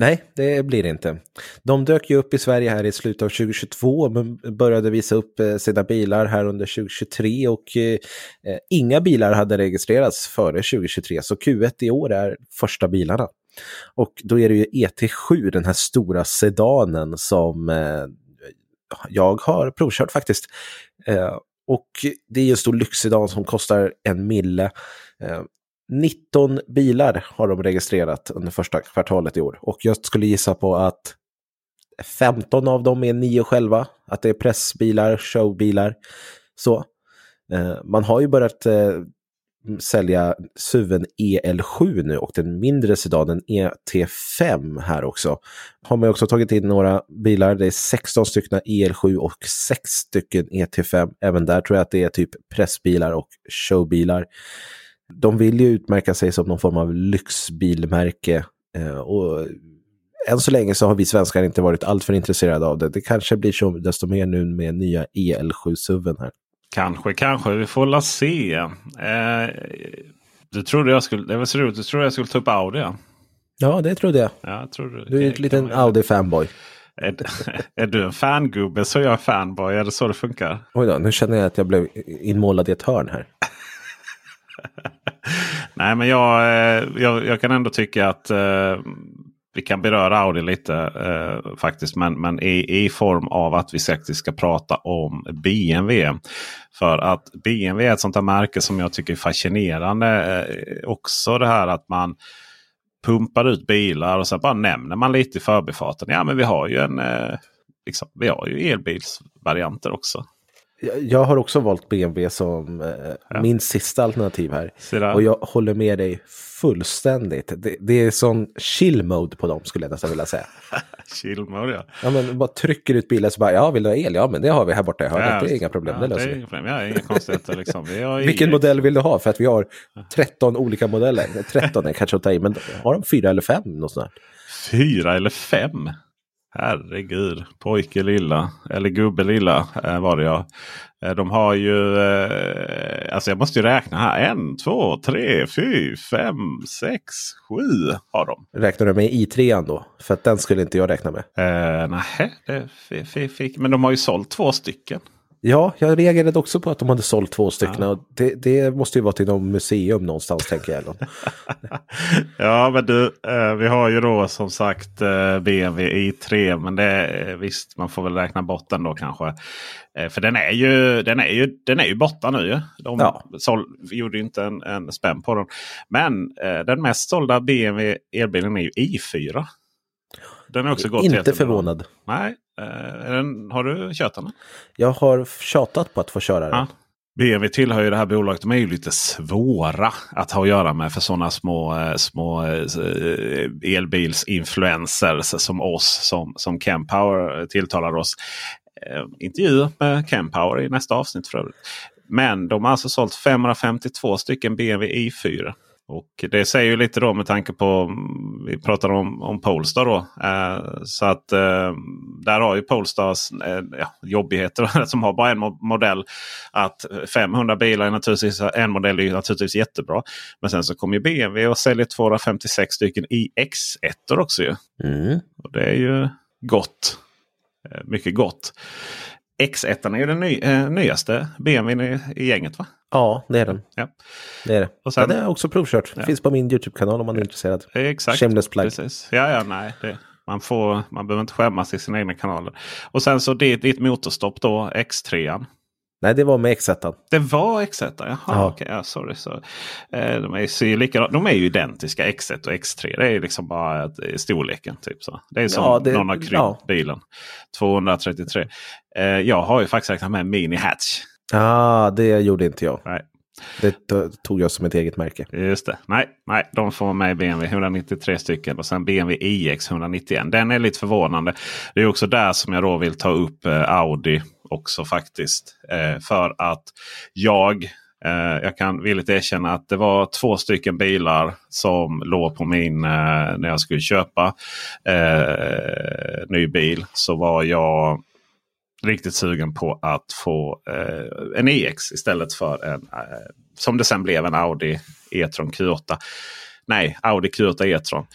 Nej, det blir det inte. De dök ju upp i Sverige här i slutet av 2022 men började visa upp eh, sina bilar här under 2023 och eh, eh, inga bilar hade registrerats före 2023 så Q1 i år är första bilarna. Och då är det ju ET7, den här stora sedanen som eh, jag har provkört faktiskt. Eh, och det är en stor lyxsedan som kostar en mille. Eh, 19 bilar har de registrerat under första kvartalet i år. Och jag skulle gissa på att 15 av dem är nio själva. Att det är pressbilar, showbilar. Så. Eh, man har ju börjat eh, sälja SUVen EL7 nu och den mindre sedanen ET5 här också. Har man också tagit in några bilar. Det är 16 stycken EL7 och 6 stycken ET5. Även där tror jag att det är typ pressbilar och showbilar de vill ju utmärka sig som någon form av lyxbilmärke. Eh, och än så länge så har vi svenskar inte varit alltför intresserade av det. Det kanske blir så desto mer nu med nya EL7-SUVen här. Kanske, kanske. Vi får la se. Eh, du trodde jag skulle, det var så roligt, du trodde jag skulle ta upp Audi. Ja, det trodde jag. Ja, trodde, du är en liten Audi-fanboy. Är, är, du en fangubbe så är jag en fanboy. Är det så det funkar? Oj då, nu känner jag att jag blev inmålad i ett hörn här. Nej, men jag, eh, jag, jag, kan ändå tycka att eh, vi kan beröra Audi lite eh, faktiskt. Men, men i, i form av att vi faktiskt ska prata om BMW. För att BMW är ett sånt här märke som jag tycker är fascinerande. Eh, också det här att man pumpar ut bilar och så bara nämner man lite i förbifarten. Ja men vi har ju en eh, liksom, vi har ju elbilsvarianter också. Jag har också valt BMW som eh, ja. min sista alternativ här. Och jag håller med dig fullständigt. Det, det är sån chill mode på dem skulle jag nästan vilja säga. chill mode ja. Ja men bara trycker ut bilen så bara ja vill du ha el? Ja men det har vi här borta i hörnet. Ja, det är inga problem. Ja, det löser vi. Ja, inga konstigheter liksom. Vilken modell vill du ha? För att vi har 13 olika modeller. 13 är kanske att ta i men har de fyra eller fem? Något sånt Fyra eller fem? Herregud, pojke lilla, eller gubbe lilla eh, var det ja. Eh, de har ju, eh, alltså jag måste ju räkna här. En, två, tre, fyra, fem, sex, sju har de. Räknar du med i3 då? För att den skulle inte jag räkna med. Eh, nej, det fick, men de har ju sålt två stycken. Ja, jag reagerade också på att de hade sålt två stycken. Ja. Det, det, måste ju vara till någon museum någonstans tänker jag. ja, men du, eh, vi har ju då som sagt eh, BMW i3. Men det är visst, man får väl räkna bort den då kanske. Eh, för den är ju, den är ju, den är ju borta nu. Ju. De ja. såld, gjorde inte en, en spänn på den. Men den mest sålda BMW elbilen är ju i4. Den är också gått Inte förvånad. Nej, Eh, den, har du kört den? Jag har tjatat på att få köra den. Ja. BMW tillhör ju det här bolaget. De är ju lite svåra att ha att göra med för sådana små, eh, små eh, elbilsinfluencers som oss som, som Campower tilltalar oss. Intervjuer med Campower i nästa avsnitt för övrigt. Men de har alltså sålt 552 stycken BMW i4. Och det säger ju lite då med tanke på, vi pratar om, om Polestar då. Eh, så att eh, där har ju Polestar eh, ja, jobbigheter som har bara en modell. Att 500 bilar är naturligtvis, en modell är naturligtvis jättebra. Men sen så kommer ju BMW och säljer 256 stycken iX1 också ju. Mm. Och det är ju gott. Eh, mycket gott. X1 är ju den ny, eh, nyaste BMWn i, i gänget va? Ja, det är den. Ja. Det är det. Och sen, det har jag också provkört. Ja. Finns på min YouTube-kanal om man är intresserad. Exakt. Shameless plug. Precis. Ja, ja, nej. Det, man, får, man behöver inte skämmas i sina egna kanaler. Och sen så ditt, ditt motorstopp då, X3. Nej, det var med X1. Det var X1? Jaha, ja. Okay. Ja, sorry. Så, eh, de, är, likadana, de är ju identiska X1 och X3. Det är liksom bara storleken. Typ så. Det är som ja, det, någon har krympt ja. bilen. 233. Eh, jag har ju faktiskt räknat med Mini Hatch. Ja, ah, det gjorde inte jag. Nej. Det tog jag som ett eget märke. Just det. Nej, nej de får med BMW 193 stycken och sen BMW iX 191. Den är lite förvånande. Det är också där som jag då vill ta upp eh, Audi också faktiskt. Eh, för att jag eh, jag kan villigt erkänna att det var två stycken bilar som låg på min när jag skulle köpa eh, ny bil. Så var jag riktigt sugen på att få eh, en EX istället för en eh, som det sen blev en Audi E-tron Q8. Nej, Audi Q8 E-tron.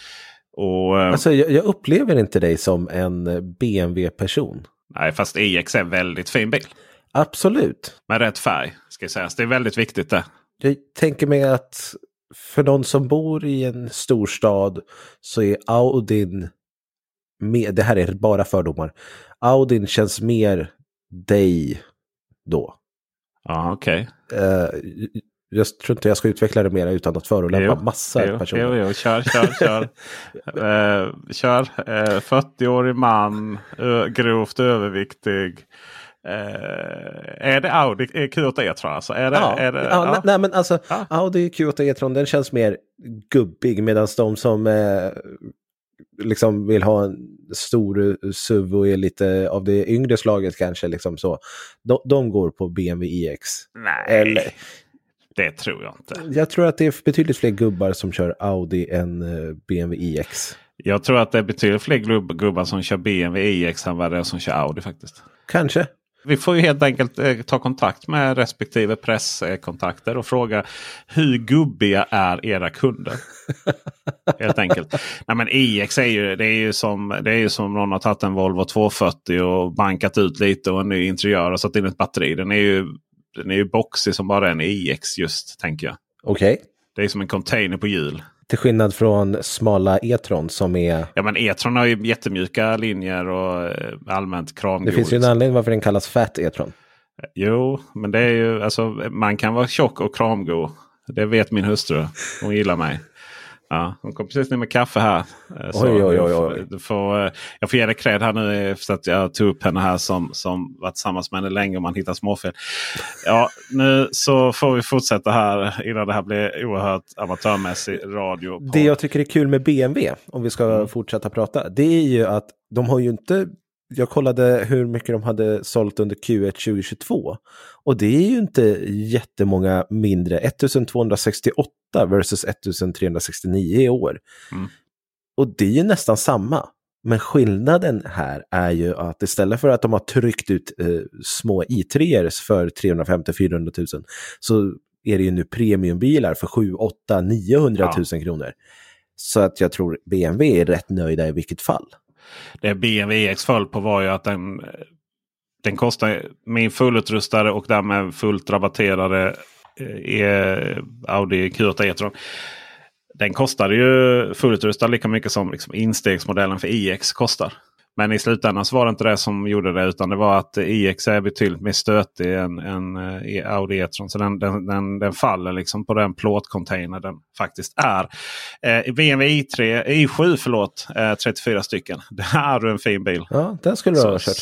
Och, eh, alltså, jag, jag, upplever inte dig som en BMW-person. Nej, fast EX är en väldigt fin bil. Absolut. Med rätt färg ska sägas. Det är väldigt viktigt det. Jag tänker mig att för någon som bor i en storstad så är Audin med, det här är bara fördomar. Audin känns mer dig då. Ja, okej. Okay. Uh, eh, jag tror inte jag ska utveckla det mer utan att förolämpa massa jo, personer. Jo, jo, kör, kör, kör. uh, kör. Uh, eh, 40-årig man, uh, grovt överviktig. Är det Audi Q8 E-tron? Alltså? Är det, ja, är det, ja, ja. Nej, men alltså ja. Audi Q8 E-tron den känns mer gubbig medan de som liksom vill ha en stor SUV och är lite av det yngre slaget kanske. Liksom så. De, de går på BMW iX. Nej, Eller, det tror jag inte. Jag tror att det är betydligt fler gubbar som kör Audi än eh, BMW iX. Jag tror att det är betydligt fler gubbar som kör BMW iX än vad det är som kör Audi faktiskt. Kanske. Vi får ju helt enkelt eh, ta kontakt med respektive presskontakter och fråga hur gubbiga är era kunder? helt enkelt. Nej, men EX är ju, det är ju som, det är ju som någon har tagit en Volvo 240 och bankat ut lite och en ny interiör och satt in ett batteri. Den är ju, den är ju boxig som bara en EX just tänker jag. Okej. Okay. Det är som en container på hjul. Till skillnad från smala E-tron som är... Ja men E-tron har ju jättemjuka linjer och eh, allmänt kramgodis. Det finns ju en anledning varför den kallas Fat E-tron. Jo, men det är ju alltså man kan vara tjock och kramgo. Det vet min hustru. Hon gillar mig. Ja, hon kom precis ner med kaffe här. Eh, så oj, oj, oj, oj. Får, eh, jag får ge dig cred här nu efter att jag tog upp henne här som, som varit tillsammans med henne länge och man hittar småfel. Ja, nu så får vi fortsätta här innan det här blir oerhört amatörmässig radio. På... Det jag tycker är kul med BMW, om vi ska mm. fortsätta prata, det är ju att de har ju inte jag kollade hur mycket de hade sålt under Q1 2022. Och det är ju inte jättemånga mindre, 1268 versus 1369 i år. Mm. Och det är ju nästan samma. Men skillnaden här är ju att istället för att de har tryckt ut eh, små i3 för 350-400 000 så är det ju nu premiumbilar för 7, 8, 900 000 ja. kronor. Så att jag tror BMW är rätt nöjda i vilket fall. Det BMW X föll på var ju att den den kostar min fullutrustade och därmed fullt rabatterade eh, e, Audi Q8 E-tron. Den kostade ju fullutrustad lika mycket som liksom instegsmodellen för iX kostar. Men i slutändan så var det inte det som gjorde det. Utan det var att iX är betydligt mer stötig än, än uh, Audi E-tron. Så den, den, den, den, faller liksom på den plåtcontainer den faktiskt är. Uh, BMW i3, i7 förlåt, uh, 34 stycken. Det är en fin bil. Ja, den skulle du ha kört.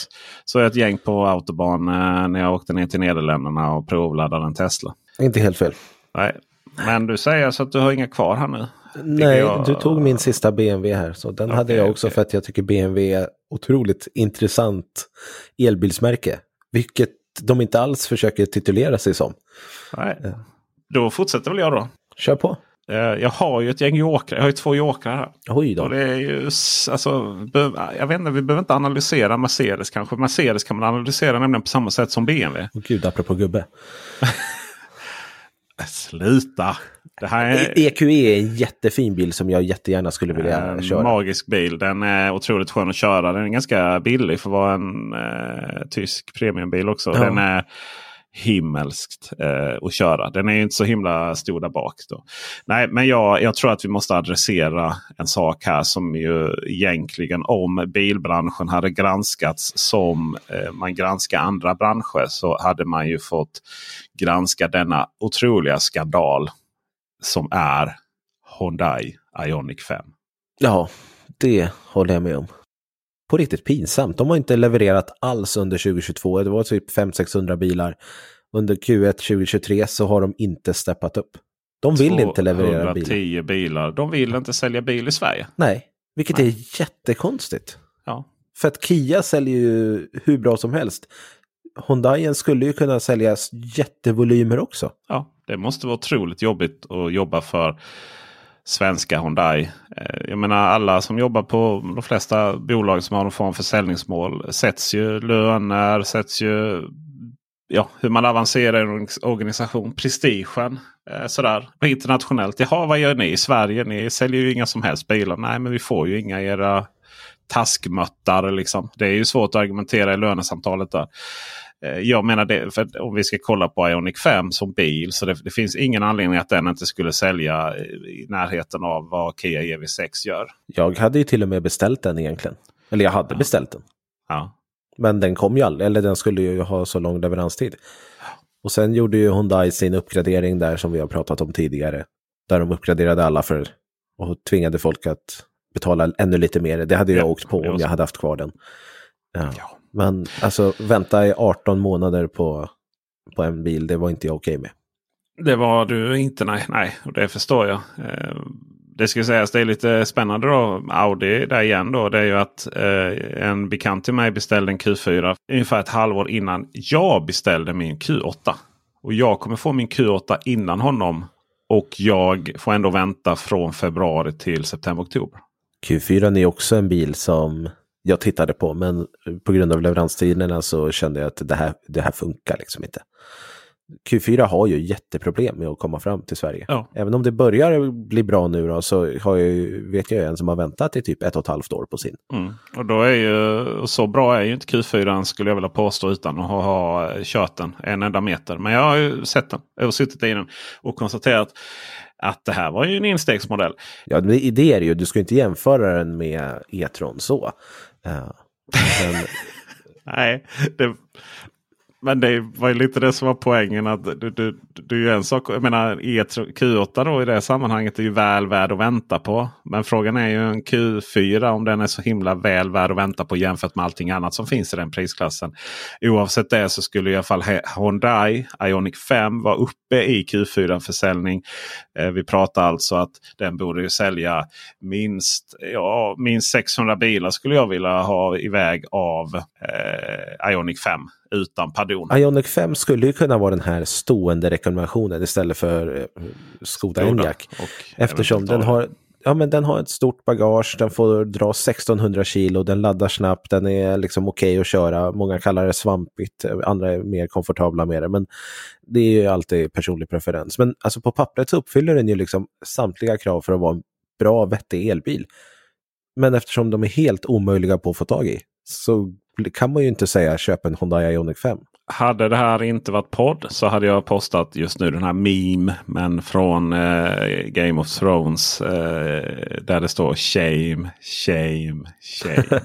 Så ett gäng på autobahn uh, när jag åkte ner till Nederländerna och provladdade en Tesla. Inte helt fel. Nej, men du säger så att du har inga kvar här nu? Nej, jag... du tog min sista BMW här. Så den okay, hade jag också okay. för att jag tycker BMW otroligt intressant elbilsmärke. Vilket de inte alls försöker titulera sig som. Nej. Då fortsätter väl jag då. Kör på. Eh, jag har ju ett gäng jokrar. Jag har ju två jokrar här. Oj då. Och det är ju, alltså, jag vet inte, vi behöver inte analysera Mercedes kanske. Mercedes kan man analysera nämligen på samma sätt som BMW. Oh, gud, apropå gubbe. Sluta! Det här är... EQE e är en jättefin bil som jag jättegärna skulle vilja en köra. Magisk bil. Den är otroligt skön att köra. Den är ganska billig för att vara en eh, tysk premiumbil också. Ja. Den är himmelskt eh, att köra. Den är inte så himla stor där bak. Då. Nej, men jag, jag tror att vi måste adressera en sak här som ju egentligen om bilbranschen hade granskats som eh, man granskar andra branscher så hade man ju fått granska denna otroliga skandal som är Hyundai Ioniq 5. Ja, det håller jag med om. På riktigt pinsamt. De har inte levererat alls under 2022. Det var typ 500-600 bilar. Under Q1 2023 så har de inte steppat upp. De vill inte leverera bilar. 210 bilar. De vill inte sälja bil i Sverige. Nej, vilket Nej. är jättekonstigt. Ja. För att Kia säljer ju hur bra som helst. Hyundaien skulle ju kunna säljas jättevolymer också. Ja, det måste vara otroligt jobbigt att jobba för svenska Hyundai. Eh, jag menar alla som jobbar på de flesta bolag som har någon form av försäljningsmål sätts ju löner, sätts ju ja, hur man avancerar i en organisation. Prestigen eh, sådär internationellt. Jaha, vad gör ni i Sverige? Ni säljer ju inga som helst bilar. Nej, men vi får ju inga era taskmöttar. Liksom. Det är ju svårt att argumentera i lönesamtalet där. Eh, jag menar det, för om vi ska kolla på Ioniq 5 som bil. Så det, det, finns ingen anledning att den inte skulle sälja i närheten av vad Kia EV6 gör. Jag hade ju till och med beställt den egentligen. Eller jag hade ja. beställt den. Ja. Men den kom ju aldrig, eller den skulle ju ha så lång leveranstid. Och sen gjorde ju Hyundai sin uppgradering där som vi har pratat om tidigare. Där de uppgraderade alla för och tvingade folk att betala ännu lite mer. Det hade jag ja, åkt på om jag hade haft kvar den. Ja. ja. Men alltså vänta i 18 månader på, på en bil, det var inte jag okej med. Det var du inte, nej. nej och det förstår jag. Eh, det ska sägas, det är lite spännande då. Audi där igen då. Det är ju att eh, en bekant till mig beställde en Q4 ungefär ett halvår innan jag beställde min Q8. Och jag kommer få min Q8 innan honom. Och jag får ändå vänta från februari till september-oktober. Q4 är också en bil som jag tittade på. Men på grund av leveranstiderna så kände jag att det här, det här funkar liksom inte. Q4 har ju jätteproblem med att komma fram till Sverige. Ja. Även om det börjar bli bra nu då, så har jag, vet jag en som har väntat i typ ett och ett halvt år på sin. Mm. Och då är ju, så bra är ju inte Q4 skulle jag vilja påstå utan att ha, ha kört den en enda meter. Men jag har ju sett den och suttit i den och konstaterat att det här var ju en instegsmodell. Ja, det, är det ju. Du ska inte jämföra den med E-tron så. Uh, men... Nej, det, men det var ju lite det som var poängen. att du, du, du är en sak, jag menar Q8 då i det sammanhanget är ju väl värd att vänta på. Men frågan är ju en Q4 om den är så himla väl värd att vänta på jämfört med allting annat som finns i den prisklassen. Oavsett det så skulle i alla fall Hyundai Ioniq 5 vara uppe i Q4-försäljning. Eh, vi pratar alltså att den borde ju sälja minst, ja, minst 600 bilar skulle jag vilja ha iväg av eh, Ioniq 5 utan pardon. Ionic 5 skulle ju kunna vara den här stående rekommendationen istället för eh, Skoda Enyaq. Eftersom den har, ja, men den har ett stort bagage, den får dra 1600 kilo, den laddar snabbt, den är liksom okej okay att köra. Många kallar det svampigt, andra är mer komfortabla med det. Men det är ju alltid personlig preferens. Men alltså på pappret så uppfyller den ju liksom samtliga krav för att vara en bra, vettig elbil. Men eftersom de är helt omöjliga på att få tag i så kan man ju inte säga köp en Honda Ioniq 5. Hade det här inte varit podd så hade jag postat just nu den här meme. Men från eh, Game of Thrones. Eh, där det står shame, shame, shame.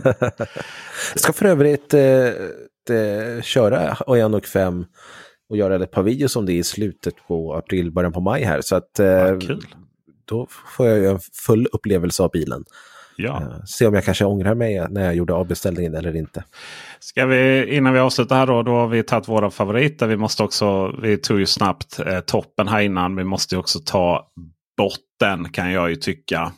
ska för övrigt eh, köra Ioniq 5 och göra ett par videos om det i slutet på april, början på maj här. Så att eh, då får jag en full upplevelse av bilen. Ja. Uh, se om jag kanske ångrar mig när jag gjorde avbeställningen eller inte. Ska vi, innan vi avslutar här då, då har vi tagit våra favoriter. Vi måste också, vi tog ju snabbt eh, toppen här innan. Vi måste också ta botten kan jag ju tycka.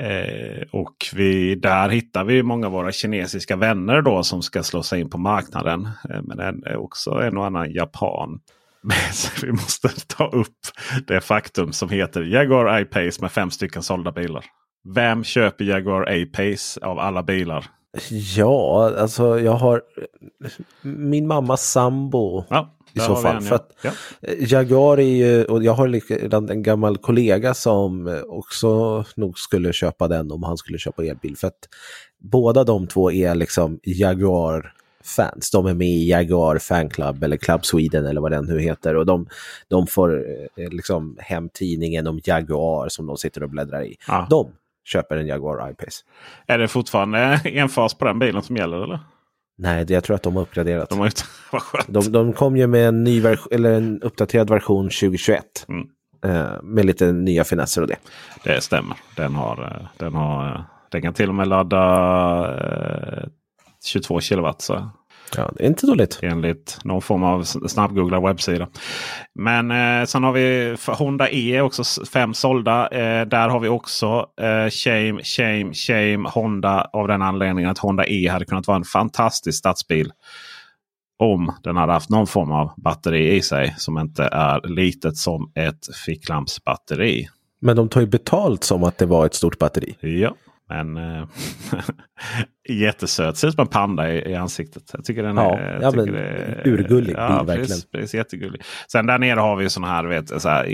Eh, och vi, där hittar vi många av våra kinesiska vänner då som ska slå sig in på marknaden. Eh, men en, också en och annan japan. vi måste ta upp det faktum som heter Jaguar I-Pace med fem stycken sålda bilar. Vem köper Jaguar A-Pace av alla bilar? Ja, alltså jag har min mammas sambo. Ja, I så fall. En, ja. För att ja. Jaguar är ju, och jag har en gammal kollega som också nog skulle köpa den om han skulle köpa elbil. För att båda de två är liksom Jaguar fans. De är med i Jaguar Fanclub eller Club Sweden eller vad den nu heter. Och de, de får eh, liksom hem tidningen om Jaguar som de sitter och bläddrar i. Ja. De köper en Jaguar I-Pace. Är det fortfarande en fas på den bilen som gäller eller? Nej, jag tror att de har uppgraderat. De, har inte, de, de kom ju med en, ny eller en uppdaterad version 2021. Mm. Eh, med lite nya finesser och det. Det stämmer. Den, har, eh, den, har, eh, den kan till och med ladda eh, 22 kilowatt. Så Ja, det är inte dåligt. Enligt någon form av snabbgooglad webbsida. Men eh, sen har vi Honda E också fem sålda. Eh, där har vi också eh, shame, shame, shame Honda. Av den anledningen att Honda E hade kunnat vara en fantastisk stadsbil. Om den hade haft någon form av batteri i sig som inte är litet som ett ficklampsbatteri. Men de tar ju betalt som att det var ett stort batteri. Ja. Men äh, jättesöt. Ser ut som en panda i, i ansiktet. Jag tycker den ja, är, ja, men, är urgullig ja, bil verkligen. Precis, precis, jättegullig. Sen där nere har vi sådana här, vet, så här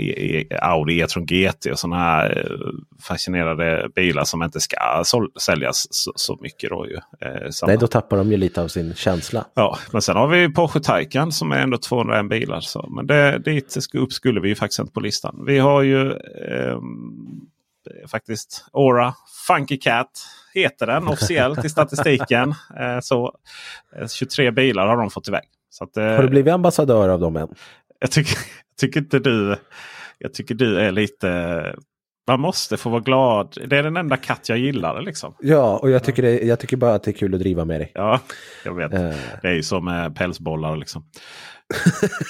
Audi E-tron GT och sådana här eh, fascinerade bilar som inte ska säljas så, så, mycket. Då ju. Eh, Nej, då tappar de ju lite av sin känsla. Ja, men sen har vi Porsche Taycan som är ändå 201 bilar. Så. Men det, dit upp skulle vi ju faktiskt inte på listan. Vi har ju eh, faktiskt Aura Funky Cat heter den officiellt i statistiken. Eh, så 23 eh, bilar har de fått iväg. Så att, eh, har du blivit ambassadör av dem än? Jag tycker, jag tycker inte du. Jag tycker du är lite man måste få vara glad. Det är den enda katt jag gillar. Liksom. Ja, och jag tycker, det, jag tycker bara att det är kul att driva med dig. Ja, jag vet. Uh. Det är ju som med pälsbollar. Liksom.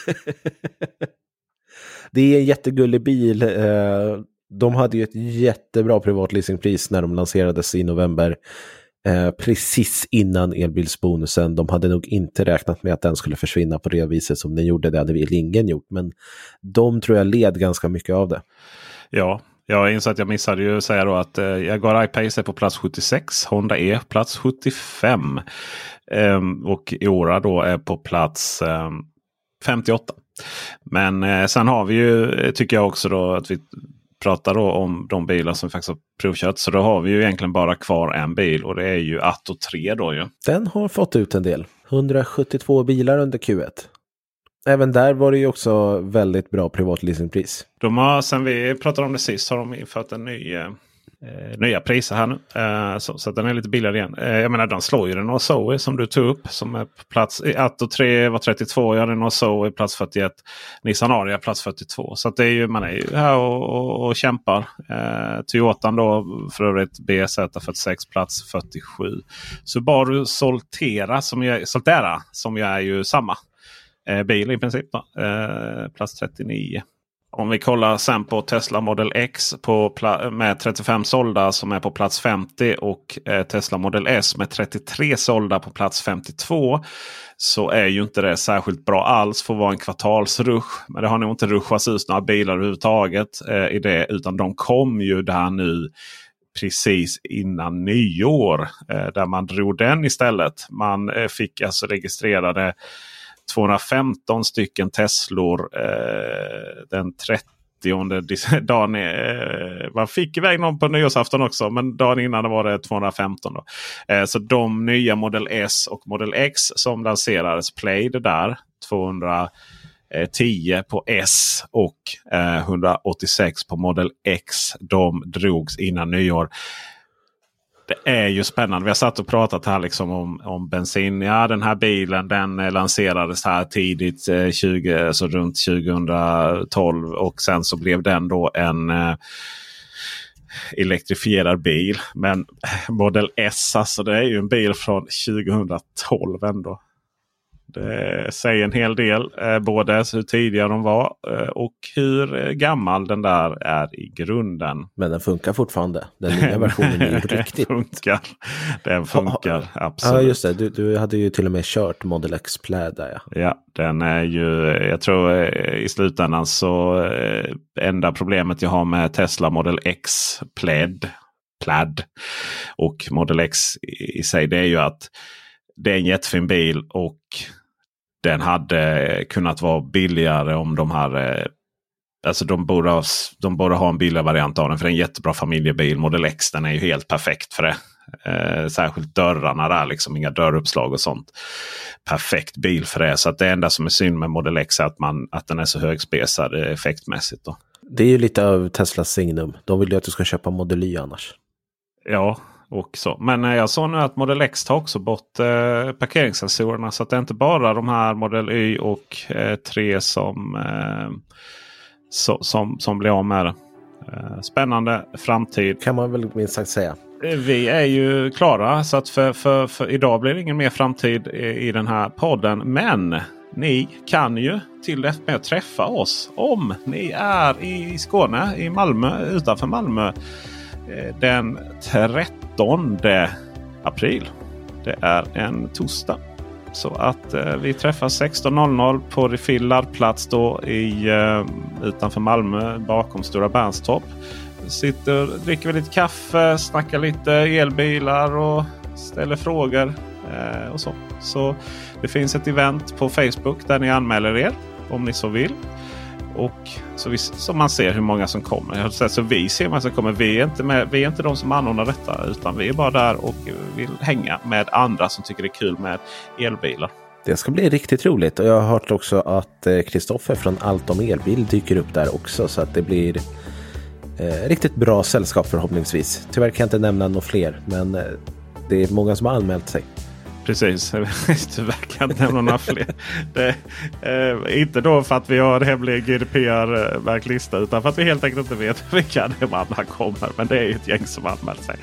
det är en jättegullig bil. De hade ju ett jättebra privatleasingpris när de lanserades i november. Eh, precis innan elbilsbonusen. De hade nog inte räknat med att den skulle försvinna på det viset som den gjorde. Det hade väl ingen gjort. Men de tror jag led ganska mycket av det. Ja, jag inser att jag missade ju säga då att eh, Jaguar I-Pace är på plats 76. Honda E plats 75. Eh, och Iora då är på plats eh, 58. Men eh, sen har vi ju, eh, tycker jag också då att vi pratar då om de bilar som vi faktiskt har provkört. Så då har vi ju egentligen bara kvar en bil och det är ju Atto 3 då ju. Den har fått ut en del. 172 bilar under Q1. Även där var det ju också väldigt bra privatleasingpris. De har, sen vi pratade om det sist, har de infört en ny eh, nya priser här nu. Eh, så, så den är lite billigare igen. Eh, jag menar de slår ju den och Zoe som du tog upp. Som är på plats Atto 3 var 32. Ja, och Zoe plats 41. Nissan Aria plats 42. Så det är ju, man är ju här och, och, och kämpar. Eh, Toyotan då för övrigt BZ46 plats 47. Subaru Soltera som jag, Soltera som ju är ju samma eh, bil i princip. Då. Eh, plats 39. Om vi kollar sen på Tesla Model X på med 35 sålda som är på plats 50 och eh, Tesla Model S med 33 sålda på plats 52. Så är ju inte det särskilt bra alls för att vara en kvartalsrush. Men det har nog inte ruschats ut några bilar överhuvudtaget eh, i det. Utan de kom ju där nu precis innan nyår. Eh, där man drog den istället. Man eh, fick alltså registrerade 215 stycken Teslor eh, den dagen. Eh, man fick iväg någon på nyårsafton också. Men dagen innan var det 215. Då. Eh, så de nya Model S och Model X som lanserades Play det där. 210 på S och eh, 186 på Model X. De drogs innan nyår det är ju spännande. Vi har satt och pratat här liksom om, om bensin. Ja, den här bilen den eh, lanserades här tidigt, eh, 20, alltså runt 2012. Och sen så blev den då en eh, elektrifierad bil. Men eh, Model S, alltså det är ju en bil från 2012 ändå. Det säger en hel del. Eh, både hur tidiga de var eh, och hur eh, gammal den där är i grunden. Men den funkar fortfarande. Den nya versionen är ju riktigt. Funkar. Den funkar ha, absolut. Ja just det, du, du, hade ju till och med kört Model X Plaid där ja. Ja, den är ju, jag tror i slutändan så enda problemet jag har med Tesla Model X Plaid, Plaid och Model X i sig det är ju att det är en jättefin bil och den hade kunnat vara billigare om de här eh, Alltså de borde, ha, de borde ha en billigare variant av den. För det är en jättebra familjebil. Model X den är ju helt perfekt för det. Eh, särskilt dörrarna där, liksom inga dörruppslag och sånt. Perfekt bil för det. Så att det enda som är synd med Model X är att, man, att den är så högspesad eh, effektmässigt. Då. Det är ju lite av Teslas signum. De vill ju att du ska köpa Model Y annars. Ja, och så. Men eh, jag såg nu att Model X tar också bort eh, parkeringssensorerna. Så att det är inte bara de här Model Y och eh, 3 som, eh, so, som, som blir av med det. Eh, spännande framtid. Kan man väl minst sagt säga. Eh, vi är ju klara så att för, för, för idag blir det ingen mer framtid i, i den här podden. Men ni kan ju till det med att träffa oss om ni är i Skåne, i Malmö, utanför Malmö den 13 april. Det är en torsdag. Så att eh, vi träffas 16.00 på Refillad plats då i, eh, utanför Malmö bakom Stora Bernstorp. Sitter, dricker lite kaffe, snackar lite elbilar och ställer frågor. Eh, och så. så det finns ett event på Facebook där ni anmäler er om ni så vill. Och så, vi, så man ser hur många som kommer. Så vi ser hur många som kommer. Vi är, inte med, vi är inte de som anordnar detta. Utan vi är bara där och vill hänga med andra som tycker det är kul med elbilar. Det ska bli riktigt roligt. Och jag har hört också att eh, Kristoffer från Allt om elbil dyker upp där också. Så att det blir eh, riktigt bra sällskap förhoppningsvis. Tyvärr kan jag inte nämna några fler. Men eh, det är många som har anmält sig. Precis, tyvärr kan jag nämna några fler. Det, eh, inte då för att vi har en hemlig GDPR-märkt lista utan för att vi helt enkelt inte vet vilka de andra kommer. Men det är ju ett gäng som anmält sig.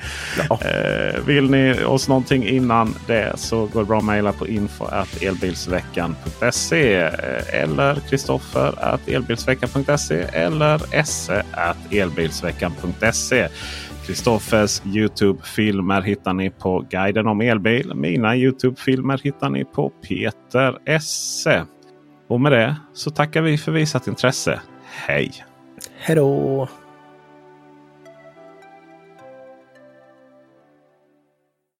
Ja. Eh, vill ni oss någonting innan det så går det bra att mejla på info elbilsveckan.se eh, eller Kristoffer elbilsveckan.se eller esse elbilsveckan.se. Kristoffers Youtube-filmer hittar ni på Guiden om elbil. Mina Youtube-filmer hittar ni på Peter Esse. Och med det så tackar vi för visat intresse. Hej! Hej då!